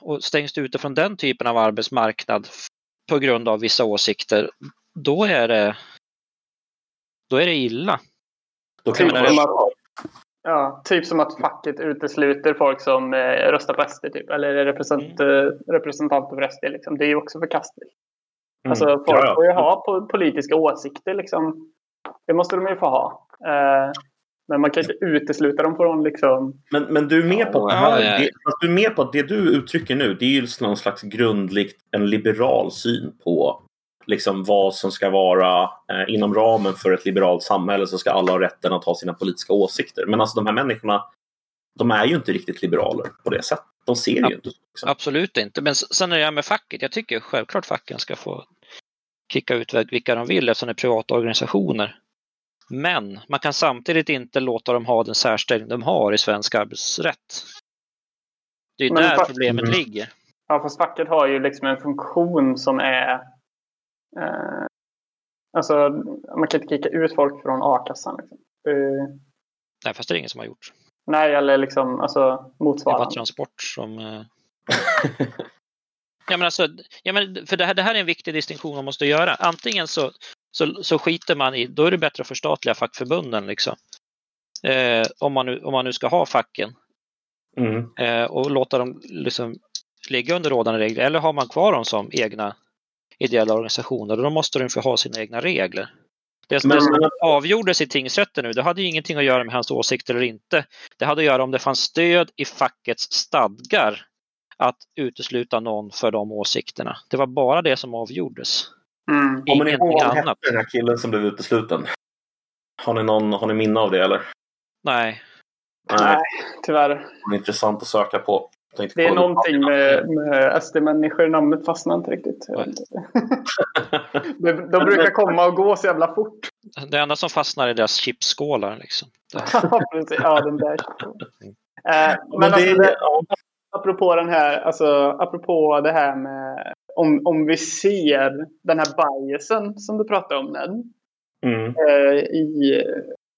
Speaker 3: och stängs du ute från den typen av arbetsmarknad på grund av vissa åsikter, då är det, då är det illa.
Speaker 2: Då kan typ, som att, ja, typ som att facket utesluter folk som eh, röstar på SD typ, eller är represent, mm. Eh, representanter för SD. Liksom. Det är ju också förkastligt. Mm. Alltså, folk ja, ja. får ju ha politiska åsikter. Liksom. Det måste de ju få ha. Eh, men man kan inte utesluta dem från liksom...
Speaker 1: Men, men du, är med på att det, det, du är med på att det du uttrycker nu det är ju någon slags grundligt en liberal syn på liksom vad som ska vara eh, inom ramen för ett liberalt samhälle så ska alla ha rätten att ha sina politiska åsikter. Men alltså de här människorna de är ju inte riktigt liberaler på det sättet. De ser ju inte. Liksom.
Speaker 3: Absolut inte. Men sen är det här med facket. Jag tycker självklart facken ska få kicka ut vilka de vill eftersom det är privata organisationer. Men man kan samtidigt inte låta dem ha den särställning de har i svensk arbetsrätt. Det är ju där problemet mm. ligger.
Speaker 2: Ja, fast facket har ju liksom en funktion som är... Eh, alltså, man kan inte kicka ut folk från a-kassan. Liksom. Uh,
Speaker 3: Nej, fast det är ingen som har gjort.
Speaker 2: Nej, eller liksom alltså, motsvarande.
Speaker 3: Det var Transport som... Eh... ja, men alltså, ja, men för det här, det här är en viktig distinktion man måste göra. Antingen så, så, så skiter man i, då är det bättre att förstatliga fackförbunden. Liksom. Eh, om, man nu, om man nu ska ha facken. Mm. Eh, och låta dem liksom ligga under rådande regler. Eller har man kvar dem som egna ideella organisationer, då måste de få ha sina egna regler. Det, men, det som avgjordes i tingsrätten nu, det hade ju ingenting att göra med hans åsikter eller inte. Det hade att göra om det fanns stöd i fackets stadgar att utesluta någon för de åsikterna. Det var bara det som avgjordes.
Speaker 1: Mm. Kommer ni ihåg vad hette den här killen som blev utesluten? Har ni, någon, har ni minne av det eller?
Speaker 3: Nej.
Speaker 2: Nej, tyvärr. Det
Speaker 1: är intressant att söka på.
Speaker 2: Det är någonting med, med SD-människor, namnet fastnar inte riktigt. de, de brukar komma och gå så jävla fort.
Speaker 3: Det enda som fastnar är deras chipsskålar. Liksom.
Speaker 2: ja, den där. Eh, men, men alltså, det, apropå den här, alltså, apropå det här med om, om vi ser den här biasen som du pratade om Ned. Mm. Eh, I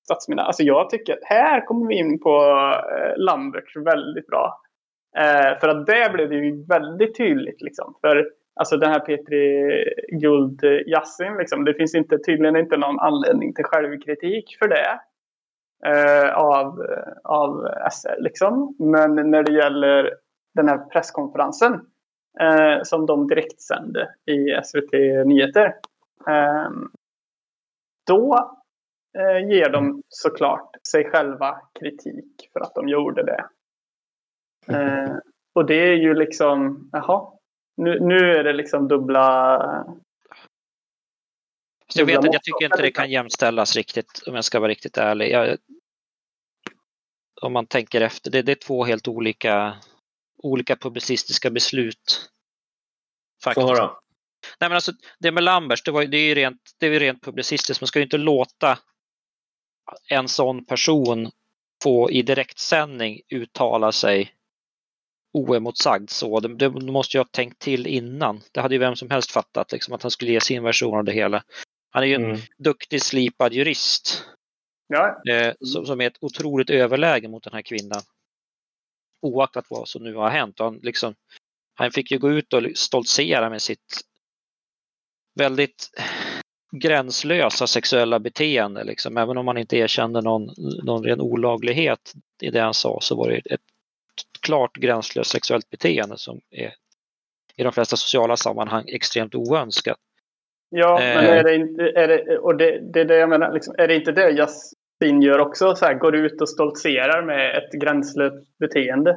Speaker 2: stadsminne. Alltså jag tycker att här kommer vi in på eh, Lambert väldigt bra. Eh, för att där blev det ju väldigt tydligt. Liksom. För alltså den här Petri Guld Yassin, liksom, det finns inte, tydligen inte någon anledning till självkritik för det. Eh, av, av SR liksom. Men när det gäller den här presskonferensen eh, som de direktsände i SVT Nyheter. Eh, då eh, ger de såklart sig själva kritik för att de gjorde det. Eh, och det är ju liksom, jaha, nu, nu är det liksom dubbla...
Speaker 3: Jag vet att jag tycker inte det kan jämställas riktigt om jag ska vara riktigt ärlig. Jag, om man tänker efter, det, det, är två helt olika, olika publicistiska beslut.
Speaker 1: Faktiskt. Få höra.
Speaker 3: Nej, men alltså, det med Lambers, det, var, det är ju rent, det är rent publicistiskt. Man ska ju inte låta en sån person få i direktsändning uttala sig oemotsagd så. Det, det måste jag ha tänkt till innan. Det hade ju vem som helst fattat, liksom, att han skulle ge sin version av det hela. Han är ju en mm. duktig slipad jurist.
Speaker 2: Ja.
Speaker 3: Eh, som, som är ett otroligt överläge mot den här kvinnan. Oaktat vad som nu har hänt. Han, liksom, han fick ju gå ut och stoltsera med sitt väldigt gränslösa sexuella beteende. Liksom. Även om man inte erkände någon, någon ren olaglighet i det han sa så var det ett klart gränslöst sexuellt beteende som är i de flesta sociala sammanhang extremt oönskat.
Speaker 2: Ja, eh. men är det inte, är det, och det, det är det jag menar, liksom, är det inte det Yasin gör också? Så här, går ut och stoltserar med ett gränslöst beteende?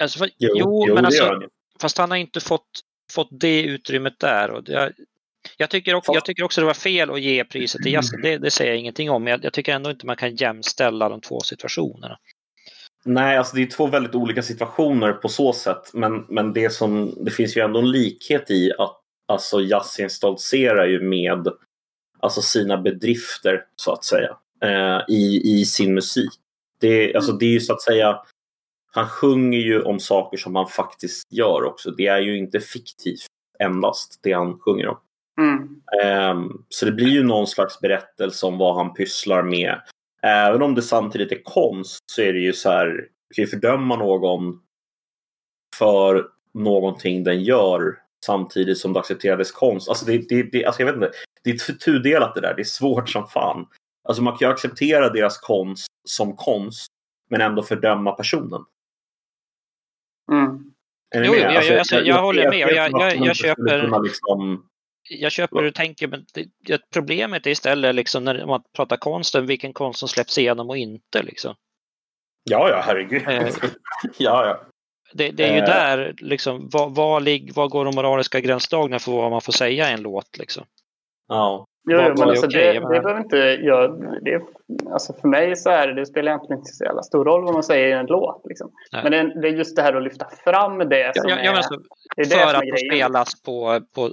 Speaker 3: Alltså, för, jo, jo, jo, men alltså, fast han har inte fått, fått det utrymmet där. Och det, jag, tycker också, jag tycker också det var fel att ge priset till Yasin, det, det säger jag ingenting om. Men jag, jag tycker ändå inte man kan jämställa de två situationerna.
Speaker 1: Nej, alltså det är två väldigt olika situationer på så sätt. Men, men det, som, det finns ju ändå en likhet i att alltså Yasin stoltserar ju med alltså sina bedrifter så att säga eh, i, i sin musik. Det, alltså, det är ju så att säga han sjunger ju om saker som han faktiskt gör också. Det är ju inte fiktivt endast det han sjunger om. Mm. Um, så det blir ju någon slags berättelse om vad han pysslar med. Även om det samtidigt är konst så är det ju så här, du kan ju fördöma någon för någonting den gör samtidigt som du accepterar dess konst. Alltså det, det, det, alltså jag vet inte, det är tudelat det där, det är svårt som fan. Alltså man kan ju acceptera deras konst som konst men ändå fördöma personen.
Speaker 2: Mm.
Speaker 3: Jo, jag, alltså, alltså, jag, jag, håller med. Jag, jag, jag köper, liksom... jag köper hur du tänker, men det, problemet är istället liksom när man pratar konsten, vilken konst som släpps igenom och inte. Liksom.
Speaker 1: Ja, ja, herregud. Eh, ja, ja.
Speaker 3: Det, det, är ju eh. där, liksom, vad går de moraliska gränsdragningarna för vad man får säga i en låt? Liksom?
Speaker 1: Ja.
Speaker 2: Jo,
Speaker 3: Vad-
Speaker 2: men
Speaker 3: är
Speaker 2: alltså
Speaker 3: okej?
Speaker 2: det, det behöver inte jag... Det, alltså för mig så är det, det spelar egentligen inte så jävla stor roll vad man säger i en låt. Liksom. Men det, det är just det här att lyfta fram det
Speaker 3: Ja,
Speaker 2: som
Speaker 3: ja,
Speaker 2: är...
Speaker 3: ja, men alltså,
Speaker 2: det är det
Speaker 3: för
Speaker 2: som
Speaker 3: att
Speaker 2: är
Speaker 3: de
Speaker 2: grejen.
Speaker 3: spelas på, på,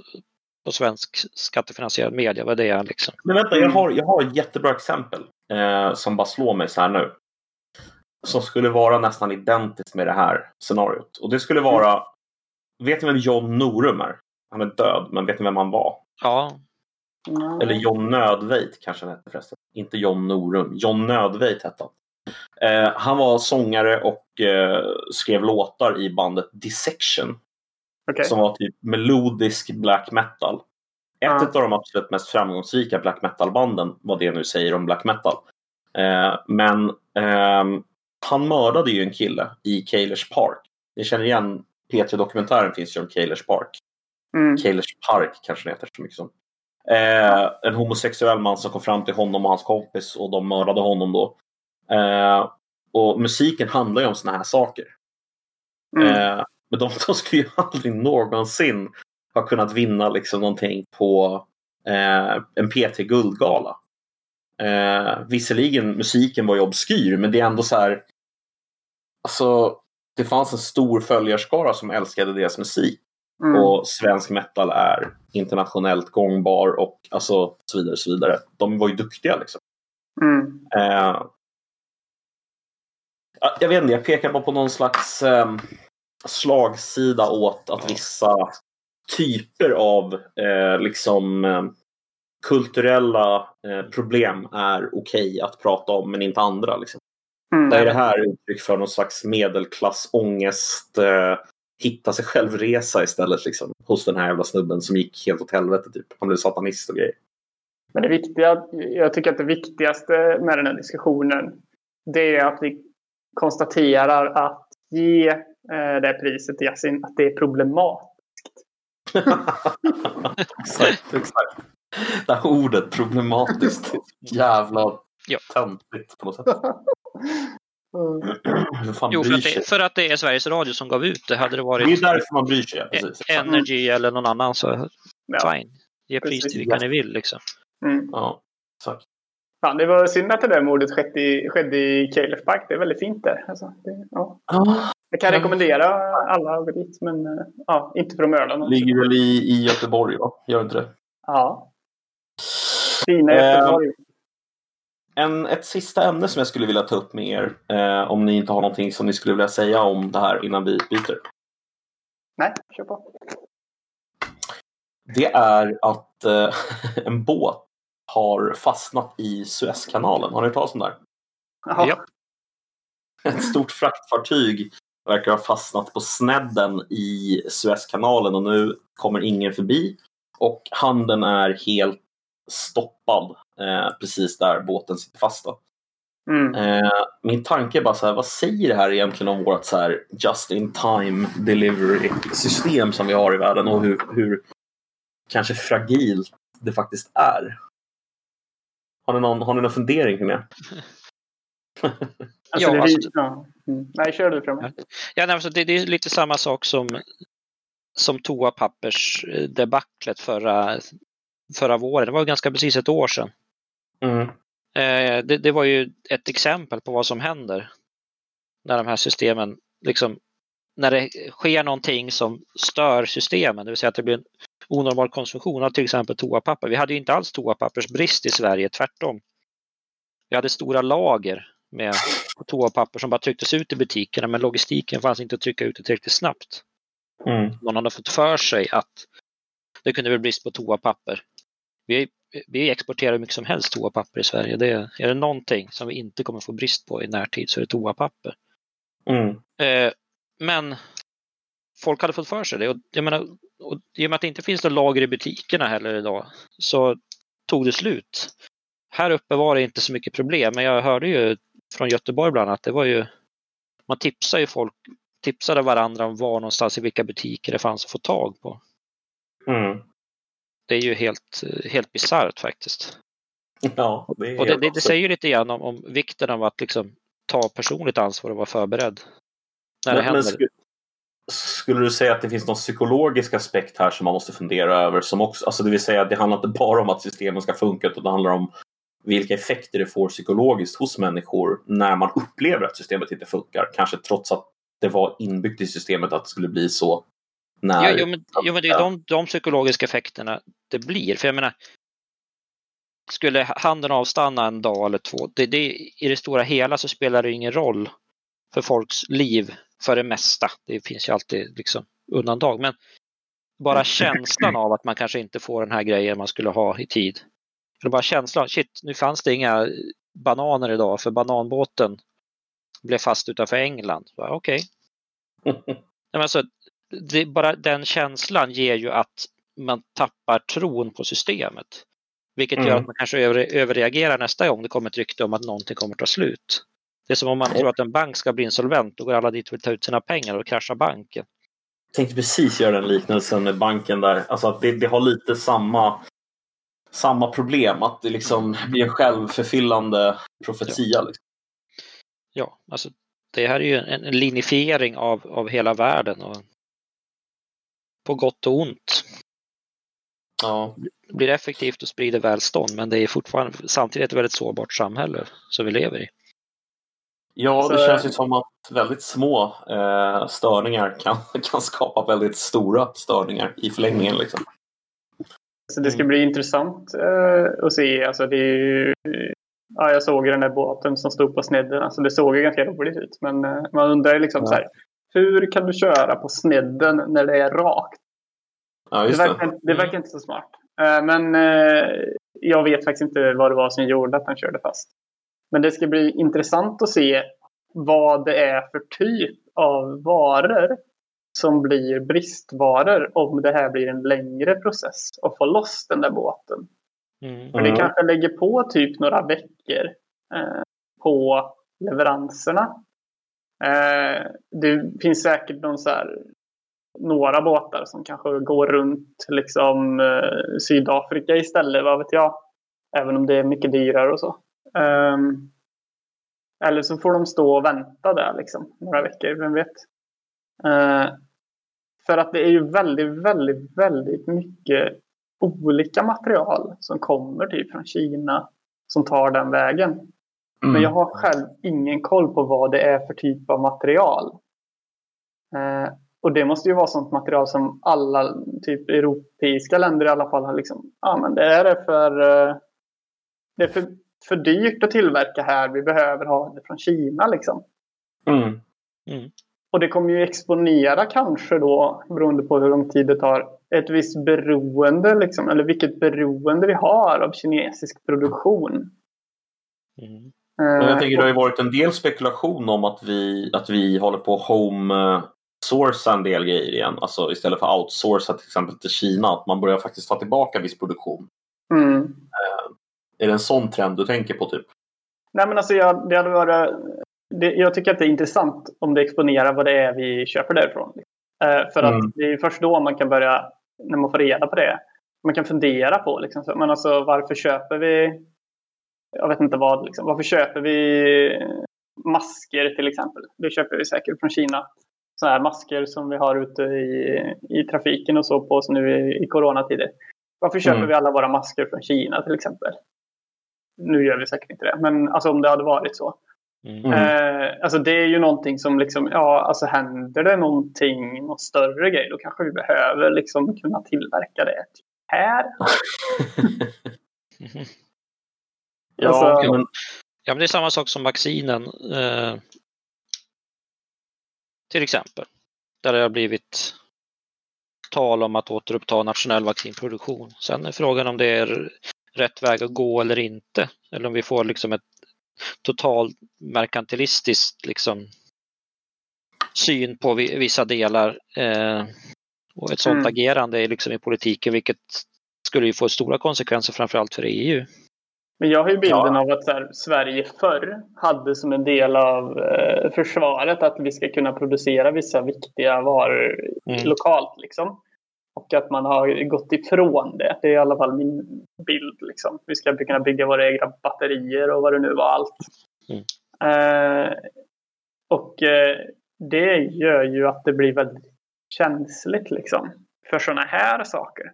Speaker 3: på svensk skattefinansierad media, vad det är liksom.
Speaker 1: Men vänta, jag
Speaker 2: Mm.
Speaker 1: har, jag har ett jättebra exempel eh, som bara slår mig så här nu. Som skulle vara nästan identiskt med det här scenariot. Och det skulle vara... Vet ni vem John Norum är? Han är död, men vet ni vem han var?
Speaker 3: Ja,
Speaker 2: Mm.
Speaker 1: Eller John Nödveit kanske han hette förresten. Inte John Norum. John Nödveit hette han. Eh, han var sångare och eh, skrev låtar i bandet Dissection.
Speaker 2: Okej.
Speaker 1: Som var typ melodisk black metal. Ett
Speaker 2: Ja.
Speaker 1: av de absolut mest framgångsrika black metal-banden, vad det nu säger om black metal. Eh, men ehm, han mördade ju en kille i Kailers Park. Ni känner igen P3-dokumentären finns ju om Kailers Park.
Speaker 2: Mm.
Speaker 1: Kailers Park kanske det heter så mycket som. Eh, en homosexuell man som kom fram till honom och hans kompis och de mördade honom då. Eh, och musiken handlar ju om såna här saker.
Speaker 2: Mm.
Speaker 1: Eh, men de, de skulle ju aldrig någonsin ha kunnat vinna liksom någonting på eh, en PT Guldgala. Eh, visserligen musiken var ju obskyr men det är ändå så här. Alltså, det fanns en stor följarskara som älskade deras musik.
Speaker 2: Mm.
Speaker 1: Och svensk metal är internationellt gångbar och alltså, så vidare. Så vidare. De var ju duktiga liksom.
Speaker 2: Mm.
Speaker 1: Eh, ja, jag vet inte, jag pekar bara på någon slags eh, slagsida åt att vissa typer av eh, liksom eh, kulturella eh, problem är okej att prata om men inte andra. Liksom.
Speaker 2: Mm.
Speaker 1: Där är det här uttryck för någon slags medelklassångest, eh, hitta sig själv-resa istället liksom, hos den här jävla snubben som gick helt åt helvete. Typ. Han blev satanist och grejer.
Speaker 2: Men det viktiga, jag tycker att det viktigaste med den här diskussionen det är att vi konstaterar att ge eh, det priset till Yasin att det är problematiskt.
Speaker 1: exakt, exakt. Det här ordet, problematiskt. Jävla
Speaker 3: Ja.
Speaker 1: töntigt på något sätt.
Speaker 2: Mm.
Speaker 3: Jo, för att, det, för att det är Sveriges Radio som gav ut det. Hade det
Speaker 1: Det är
Speaker 3: varit
Speaker 1: därför man bryr sig. Ja, precis. exakt.
Speaker 3: Energy eller någon annan så
Speaker 2: Ja.
Speaker 3: fine. Ge pris till vilka
Speaker 1: ja.
Speaker 3: ni vill liksom.
Speaker 2: Mm.
Speaker 1: Ja, exakt.
Speaker 2: Fan, det var synd att det där mordet skedde i, skedde i Caleb Park. Det är väldigt fint där. Alltså, det, ja.
Speaker 1: Ah,
Speaker 2: Jag kan
Speaker 1: Ja.
Speaker 2: rekommendera alla att gå dit, men eh, ja, inte för att mörda någon.
Speaker 1: ligger väl i, i Göteborg, va? Gör inte det?
Speaker 2: Ja. Fina
Speaker 1: Eh,
Speaker 2: Göteborg.
Speaker 1: En, ett sista ämne som jag skulle vilja ta upp med er, eh, om ni inte har någonting som ni skulle vilja säga om det här innan vi byter.
Speaker 2: Nej, kör på.
Speaker 1: Det är att eh, en båt har fastnat i Suezkanalen. Har ni hört talas om det här?
Speaker 3: Ja.
Speaker 1: Ett stort fraktfartyg verkar ha fastnat på snedden i Suezkanalen och nu kommer ingen förbi. Och handeln är helt stoppad eh, precis där båten sitter fast. Då.
Speaker 2: Mm.
Speaker 1: Eh, min tanke är bara så här, vad säger det här egentligen om vårt så här just in time delivery system som vi har i världen och hur, hur kanske fragilt det faktiskt är? Har ni någon, har ni någon fundering kring det?
Speaker 2: Alltså,
Speaker 3: Ja,
Speaker 2: det,
Speaker 3: alltså-
Speaker 2: ja. Mm. Nej, kör du framåt.
Speaker 3: Ja, nej, alltså det, det är lite samma sak som, som toapappersdebaclet förra, förra våren. Det var ganska precis ett år sedan.
Speaker 1: Mm.
Speaker 3: Eh, det, det var ju ett exempel på vad som händer när de här systemen, liksom, när det sker någonting som stör systemen, det vill säga att det blir en onormal konsumtion av till exempel toapapper. Vi hade ju inte alls toapappersbrist i Sverige, tvärtom. Vi hade stora lager med toapapper som bara trycktes ut i butikerna, men logistiken fanns inte att trycka ut det tillräckligt snabbt.
Speaker 1: Mm.
Speaker 3: Någon hade fått för sig att det kunde bli brist på toapapper. Vi, vi exporterar hur mycket som helst toapapper i Sverige. Det är, är det någonting som vi inte kommer få brist på i närtid så är det toapapper.
Speaker 1: Mm.
Speaker 3: Eh, men folk hade fått för sig det. Och, jag menar, och I och med att det inte finns några lager i butikerna heller idag så tog det slut. Här uppe var det inte så mycket problem, men jag hörde ju från Göteborg bland annat, det var ju, man tipsade ju folk, tipsade varandra om var någonstans i vilka butiker det fanns att få tag på.
Speaker 1: Mm.
Speaker 3: Det är ju helt, helt bisarrt faktiskt.
Speaker 1: Ja, det är
Speaker 3: Och det, det, det säger ju lite grann om, om vikten av att liksom ta personligt ansvar och vara förberedd. När det
Speaker 1: men, men,
Speaker 3: händer.
Speaker 1: skulle, skulle du säga att det finns någon psykologisk aspekt här som man måste fundera över? Som också, alltså det vill säga, det handlar inte bara om att systemen ska funka utan det handlar om vilka effekter det får psykologiskt hos människor när man upplever att systemet inte funkar. Kanske trots att det var inbyggt i systemet att det skulle bli så. När...
Speaker 3: Ja, jo, men, jo, men det är de, de psykologiska effekterna det blir. För jag menar, skulle handeln avstanna en dag eller två, det, det, i det stora hela så spelar det ingen roll för folks liv för det mesta. Det finns ju alltid liksom undantag, men bara känslan av att man kanske inte får den här grejen man skulle ha i tid. Eller bara känslan, shit, nu fanns det inga bananer idag för bananbåten blev fast utanför England. Okej. Okay. alltså, bara den känslan ger ju att man tappar tron på systemet. Vilket mm. gör att man kanske över, överreagerar nästa gång det kommer ett rykte om att någonting kommer ta slut. Det är som om man tror att en bank ska bli insolvent, då går alla dit och vill ta ut sina pengar och kraschar banken.
Speaker 1: Jag tänkte precis göra den liknelsen med banken där. Alltså att det, det har lite samma, samma problem, att det liksom blir en självförfyllande profetia.
Speaker 3: Ja,
Speaker 1: liksom.
Speaker 3: ja alltså det här är ju en, en linifiering av, av hela världen. Och på gott och ont.
Speaker 1: Ja.
Speaker 3: Det blir effektivt och sprider välstånd men det är fortfarande samtidigt ett väldigt sårbart samhälle som vi lever i.
Speaker 1: Ja, det känns ju som att väldigt små eh, störningar kan, kan skapa väldigt stora störningar i förlängningen. Liksom.
Speaker 2: Så det ska bli intressant eh, att se. Alltså det ju, ja, jag såg den där båten som stod på snedden. Alltså det såg ju ganska roligt ut. Men eh, man undrar liksom ja. så här, hur kan du köra på snedden när det är rakt?
Speaker 1: Ja,
Speaker 2: det, verkar, det. det verkar inte så smart. Eh, men eh, jag vet faktiskt inte vad det var som gjorde att han körde fast. Men det ska bli intressant att se vad det är för typ av varor som blir bristvaror om det här blir en längre process att få loss den där båten. Mm. För det kanske lägger på typ några veckor eh, på leveranserna. Eh, det finns säkert någon så här, några båtar som kanske går runt liksom, eh, Sydafrika istället, vad vet jag. Även om det är mycket dyrare och så. Um, eller så får de stå och vänta där liksom, några veckor, vem vet. Uh, för att det är ju väldigt, väldigt, väldigt mycket olika material som kommer typ från Kina som tar den vägen. Mm. Men jag har själv ingen koll på vad det är för typ av material. Uh, och det måste ju vara sånt material som alla typ europeiska länder i alla fall har liksom, ja men det är för, uh, det är för för dyrt att tillverka här. Vi behöver ha det från Kina liksom.
Speaker 1: Mm. Mm.
Speaker 2: Och det kommer ju exponera kanske då, beroende på hur lång tid det tar, ett visst beroende, liksom, eller vilket beroende vi har av kinesisk produktion.
Speaker 1: Mm. Men jag tänker det har ju varit en del spekulation om att vi, att vi håller på att home sourca en del grejer igen. Alltså istället för outsourca till exempel till Kina. Att man börjar faktiskt ta tillbaka viss produktion.
Speaker 2: Mm.
Speaker 1: Eh, är det en sån trend du tänker på? typ?
Speaker 2: Nej, men alltså jag, det hade varit, det, jag tycker att det är intressant om det exponerar vad det är vi köper därifrån. Eh, för mm. att det är först då man kan börja, när man får reda på det, man kan fundera på liksom, men alltså, varför köper vi, jag vet inte vad, liksom, varför köper vi masker till exempel? Det köper vi säkert från Kina. Sådana här masker som vi har ute i, i trafiken och så på oss nu i, i coronatider. Varför köper mm. vi alla våra masker från Kina till exempel? nu gör vi säkert inte det, men alltså om det hade varit så. Mm. Eh, alltså det är ju någonting som liksom, ja, alltså händer det någonting, någon större grej, då kanske vi behöver liksom kunna tillverka det här.
Speaker 3: ja, alltså, men, ja, men det är samma sak som vaccinen. Eh, till exempel. Där det har blivit tal om att återuppta nationell vaccinproduktion. Sen är frågan om det är rätt väg att gå eller inte. Eller om vi får liksom ett total merkantilistiskt liksom, syn på vissa delar. Eh, och ett sådant mm. agerande är liksom i politiken vilket skulle ju få stora konsekvenser framförallt för EU.
Speaker 2: Men jag har ju bilden ja. av att här, Sverige förr hade som en del av eh, försvaret att vi ska kunna producera vissa viktiga varor mm. lokalt. Liksom. Och att man har gått ifrån det. Det är i alla fall min bild. Liksom. Vi ska kunna bygga våra egna batterier och vad det nu var allt. Mm. Eh, och eh, det gör ju att det blir väldigt känsligt liksom. För sådana här saker.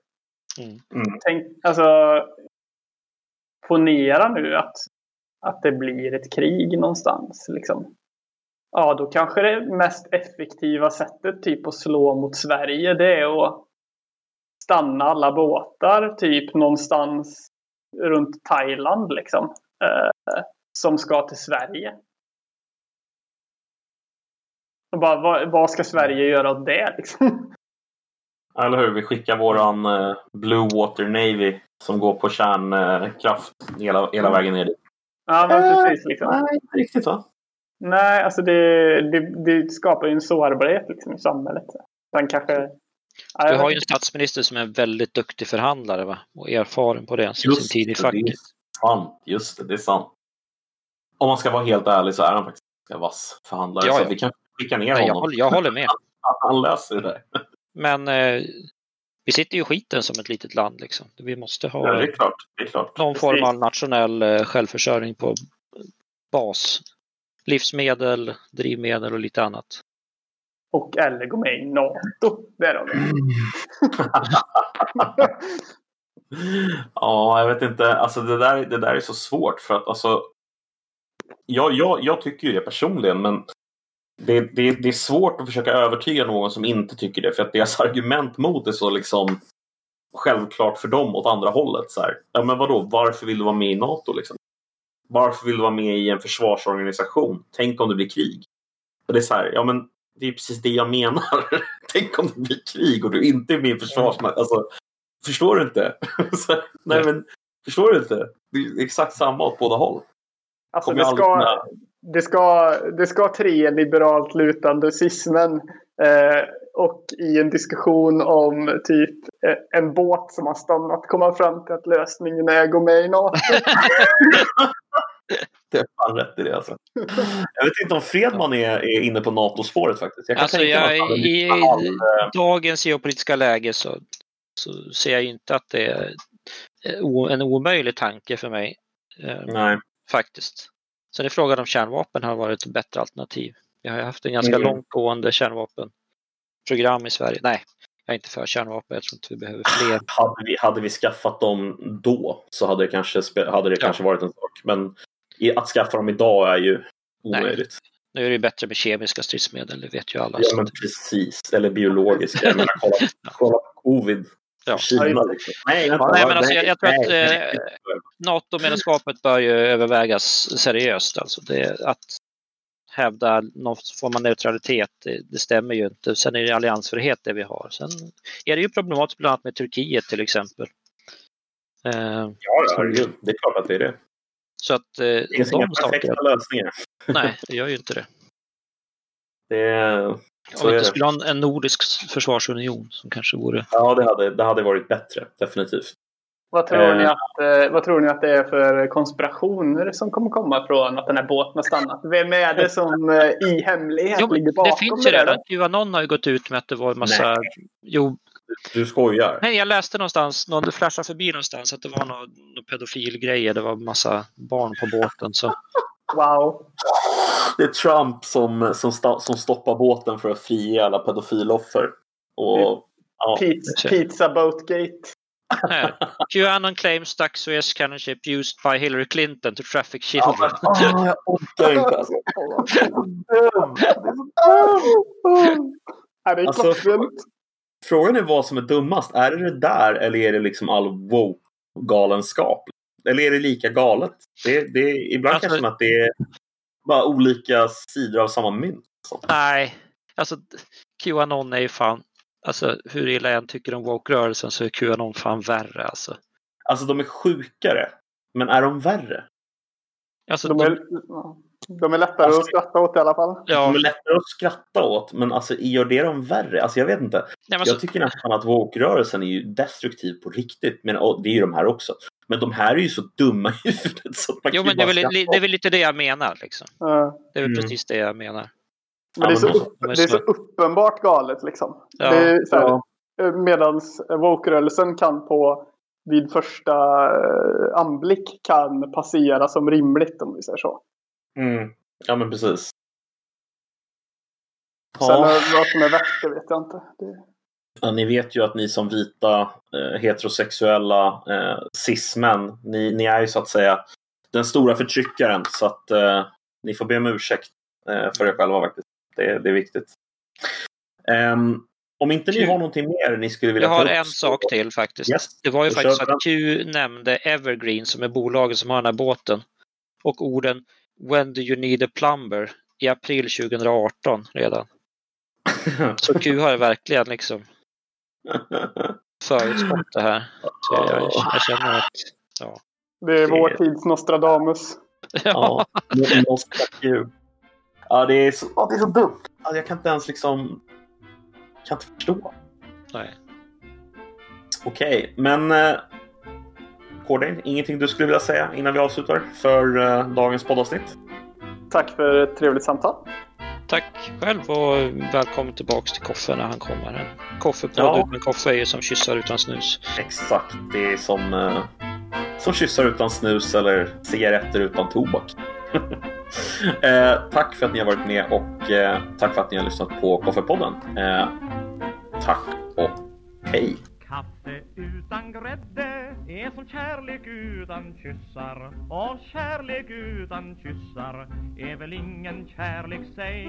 Speaker 3: Mm.
Speaker 1: Mm.
Speaker 2: Tänk, alltså, ponera nu att, att det blir ett krig någonstans. Liksom. Ja, då kanske det mest effektiva sättet typ att slå mot Sverige det är att stanna alla båtar typ någonstans runt Thailand liksom. Eh, som ska till Sverige. Och bara, vad, vad ska Sverige göra åt det liksom?
Speaker 1: Eller hur? Vi skickar våran eh, Blue Water Navy som går på kärnkraft hela, hela vägen ner dit.
Speaker 2: Ja, men precis. Liksom.
Speaker 1: Nej, inte riktigt va?
Speaker 2: Nej, alltså det, det, det skapar ju en sårbarhet liksom, i samhället. Den kanske...
Speaker 3: Du
Speaker 2: jag
Speaker 3: har ju en statsminister som är en väldigt duktig förhandlare va? och erfaren på det, sin
Speaker 1: Just
Speaker 3: tid i
Speaker 1: det, det
Speaker 3: facket.
Speaker 1: är sant. Just det, det är sant. Om man ska vara helt ärlig så är han faktiskt en vass förhandlare.
Speaker 3: Ja,
Speaker 1: Så
Speaker 3: ja.
Speaker 1: att vi kan skicka ner
Speaker 3: Nej, jag,
Speaker 1: honom.
Speaker 3: håller, jag håller med.
Speaker 1: Han löser det där.
Speaker 3: Men eh, vi sitter ju i skiten som ett litet land. Liksom. Vi måste
Speaker 1: Ja,
Speaker 3: ha
Speaker 1: det är klart. Det är klart.
Speaker 3: någon form
Speaker 2: Precis.
Speaker 3: av nationell eh, självförsörjning på bas. Livsmedel, drivmedel och lite annat.
Speaker 2: Och eller gå med i NATO. Det är de.
Speaker 1: ja, jag vet inte. Alltså det där, det där är så svårt för att alltså. Jag, jag, jag tycker ju det personligen, men det, det, det är svårt att försöka övertyga någon som inte tycker det. För att deras argument mot är så liksom självklart för dem åt andra hållet. Så här. Ja, men vadå, varför vill du vara med i NATO? Liksom? Varför vill du vara med i en försvarsorganisation? Tänk om det blir krig. Och det är så här, ja men det är precis det jag menar. Tänk om det blir krig och du inte är med i. Alltså, förstår du inte? Så, nej men, förstår du inte? Det är exakt samma åt båda håll.
Speaker 2: Alltså,
Speaker 1: Kommer
Speaker 2: det,
Speaker 1: aldrig
Speaker 2: ska,
Speaker 1: kunna-
Speaker 2: det, ska, det ska tre liberalt lutande cismen eh, och i en diskussion om typ eh, en båt som har stannat komma fram till att lösningen är att gå med i NATO.
Speaker 1: Det är fan rätt i det alltså. Jag vet inte om Fredman är, är inne på NATO-spåret faktiskt. Jag kan
Speaker 3: Alltså, jag, i,
Speaker 1: lite halv, eh,
Speaker 3: dagens geopolitiska läge så, så ser jag inte att det är en omöjlig tanke för mig. Eh,
Speaker 1: Nej.
Speaker 3: faktiskt. Sen är frågan om kärnvapen har varit ett bättre alternativ. Vi har ju haft en ganska
Speaker 1: Mm.
Speaker 3: långtgående kärnvapenprogram i Sverige. Nej, jag är inte för kärnvapen. Jag tror inte vi behöver fler.
Speaker 1: Hade vi, hade vi skaffat dem då så hade det kanske, hade det
Speaker 3: Ja.
Speaker 1: kanske varit en sak. Men att skaffa dem idag är ju
Speaker 3: Nej.
Speaker 1: omöjligt.
Speaker 3: Nu är det ju bättre med kemiska stridsmedel, det vet ju alla.
Speaker 1: Ja, men precis. Eller biologiska. Jag menar, kolla, kolla covid.
Speaker 3: Ja.
Speaker 1: Kina liksom. Nej, vänta,
Speaker 3: Ja, nej,
Speaker 1: va?
Speaker 3: men alltså, jag- jag tror att, eh. NATO-medlemskapet bör ju övervägas seriöst. Alltså det, att hävda någon form av neutralitet, det, det stämmer ju inte. Sen är det alliansfrihet det vi har. Sen är det ju problematiskt bland annat med Turkiet till exempel. Eh,
Speaker 1: Ja, ja. Det är klart att det är det.
Speaker 3: så att eh,
Speaker 1: Det finns inga perfekta
Speaker 3: sakerna,
Speaker 1: lösningar.
Speaker 3: nej, det gör ju inte det.
Speaker 1: Det, är- så
Speaker 3: Om
Speaker 1: är
Speaker 3: vi skulle ha en, en nordisk försvarsunion som kanske vore...
Speaker 1: Ja, det hade, det hade varit bättre. Definitivt.
Speaker 2: Vad tror,
Speaker 1: Eh.
Speaker 2: ni att, eh, vad tror ni att det är för konspirationer som kommer komma från att den här båten har stannat? Vem är det som eh, i hemlighet
Speaker 3: Jo,
Speaker 2: ligger bakom
Speaker 3: det finns ju
Speaker 2: det?
Speaker 3: redan. Qanon har ju gått ut med att det var en massa... Jo,
Speaker 1: Du skojar.
Speaker 3: nej, jag läste någonstans, någon flashade förbi någonstans att det var några nå pedofilgrejer. Det var massa barn på båten. Så.
Speaker 2: Wow.
Speaker 1: Det är Trump som, som, som stoppar båten för att frige alla pedofiloffer. Och, ja.
Speaker 2: Pizza, pizza Boatgate.
Speaker 3: Qanon claims stuck Suez cannon ship used by Hillary Clinton to traffic
Speaker 1: Ja,
Speaker 3: children.
Speaker 1: men, ah, jag orkar inte. Alltså.
Speaker 2: Det är
Speaker 1: Alltså. Frågan är vad som är dummast. Är det det där eller är det liksom all woke-galenskap? Eller är det lika galet? Det, det, ibland
Speaker 3: Alltså-
Speaker 1: kanske som att det är bara olika sidor av samma mynt.
Speaker 3: Nej, alltså Qanon är ju fan... Alltså hur illa jag än tycker om woke-rörelsen så är Qanon fan värre alltså.
Speaker 1: Alltså de är sjukare. Men är de värre?
Speaker 3: alltså
Speaker 2: De är, de är lättare
Speaker 1: Alltså-
Speaker 2: att skratta åt i alla fall.
Speaker 1: De
Speaker 3: ja,
Speaker 1: är lättare att skratta åt, men alltså gör det dem värre? Alltså jag vet inte.
Speaker 3: nej,
Speaker 1: Jag
Speaker 3: så,
Speaker 1: tycker nästan att woke-rörelsen är ju destruktiv på riktigt. Men och det är ju de här också. Men de här är ju så dumma i huvudet så man
Speaker 3: jo, men det är, väl, det är väl lite det jag menar. Liksom.
Speaker 2: Ja.
Speaker 3: Det är väl
Speaker 1: Mm.
Speaker 3: precis det jag menar.
Speaker 2: Men det, är så, upp, det är så uppenbart galet liksom.
Speaker 3: Ja.
Speaker 2: Här,
Speaker 1: Ja.
Speaker 2: Medan woke-rörelsen kan på vid första eh, anblick kan passera som rimligt om vi säger så.
Speaker 1: Mm. Ja men precis.
Speaker 2: Sen
Speaker 1: Ja.
Speaker 2: vad som är värst, det vet jag inte. Det...
Speaker 1: Ja, ni vet ju att ni som vita eh, heterosexuella eh, cis-män, ni, ni är ju så att säga den stora förtryckaren. Så att eh, ni får be om ursäkt för er själva faktiskt. Det, det är viktigt. Ehm, om inte ni
Speaker 3: Kul.
Speaker 1: har någonting mer ni skulle vilja
Speaker 3: Jag
Speaker 1: ta
Speaker 3: har
Speaker 1: upp
Speaker 3: en sak till faktiskt.
Speaker 1: Yes,
Speaker 3: Det var ju faktiskt att Q nämnde Evergreen som är bolaget som har den här båten. Och orden When do you need a plumber? i april 2018 redan. Så Q har verkligen liksom förutspått det här. Så jag, jag, jag känner att, ja.
Speaker 2: Det är vår tids Nostradamus.
Speaker 3: ja.
Speaker 1: Ja, det är så, ja, det är så dumt. Alltså, jag kan inte ens liksom... kan inte förstå.
Speaker 3: Nej.
Speaker 1: Okej, men... Eh, Kordin, ingenting du skulle vilja säga innan vi avslutar för eh, dagens poddavsnitt?
Speaker 2: Tack för ett trevligt samtal.
Speaker 3: Tack själv och välkommen tillbaks till Koffe när han kommer. En koffepodd
Speaker 1: Ja.
Speaker 3: utan koffe är ju som kyssar utan snus.
Speaker 1: Exakt, det är som, eh, som kyssar utan snus eller cigaretter utan tobak. eh, tack för att ni har varit med och eh, tack för att ni har lyssnat på Koffepodden. Eh, tack och hej!
Speaker 4: Grädde utan grädde är som kärlek utan kyssar. Och kärlek utan kyssar är väl ingen kärlek sig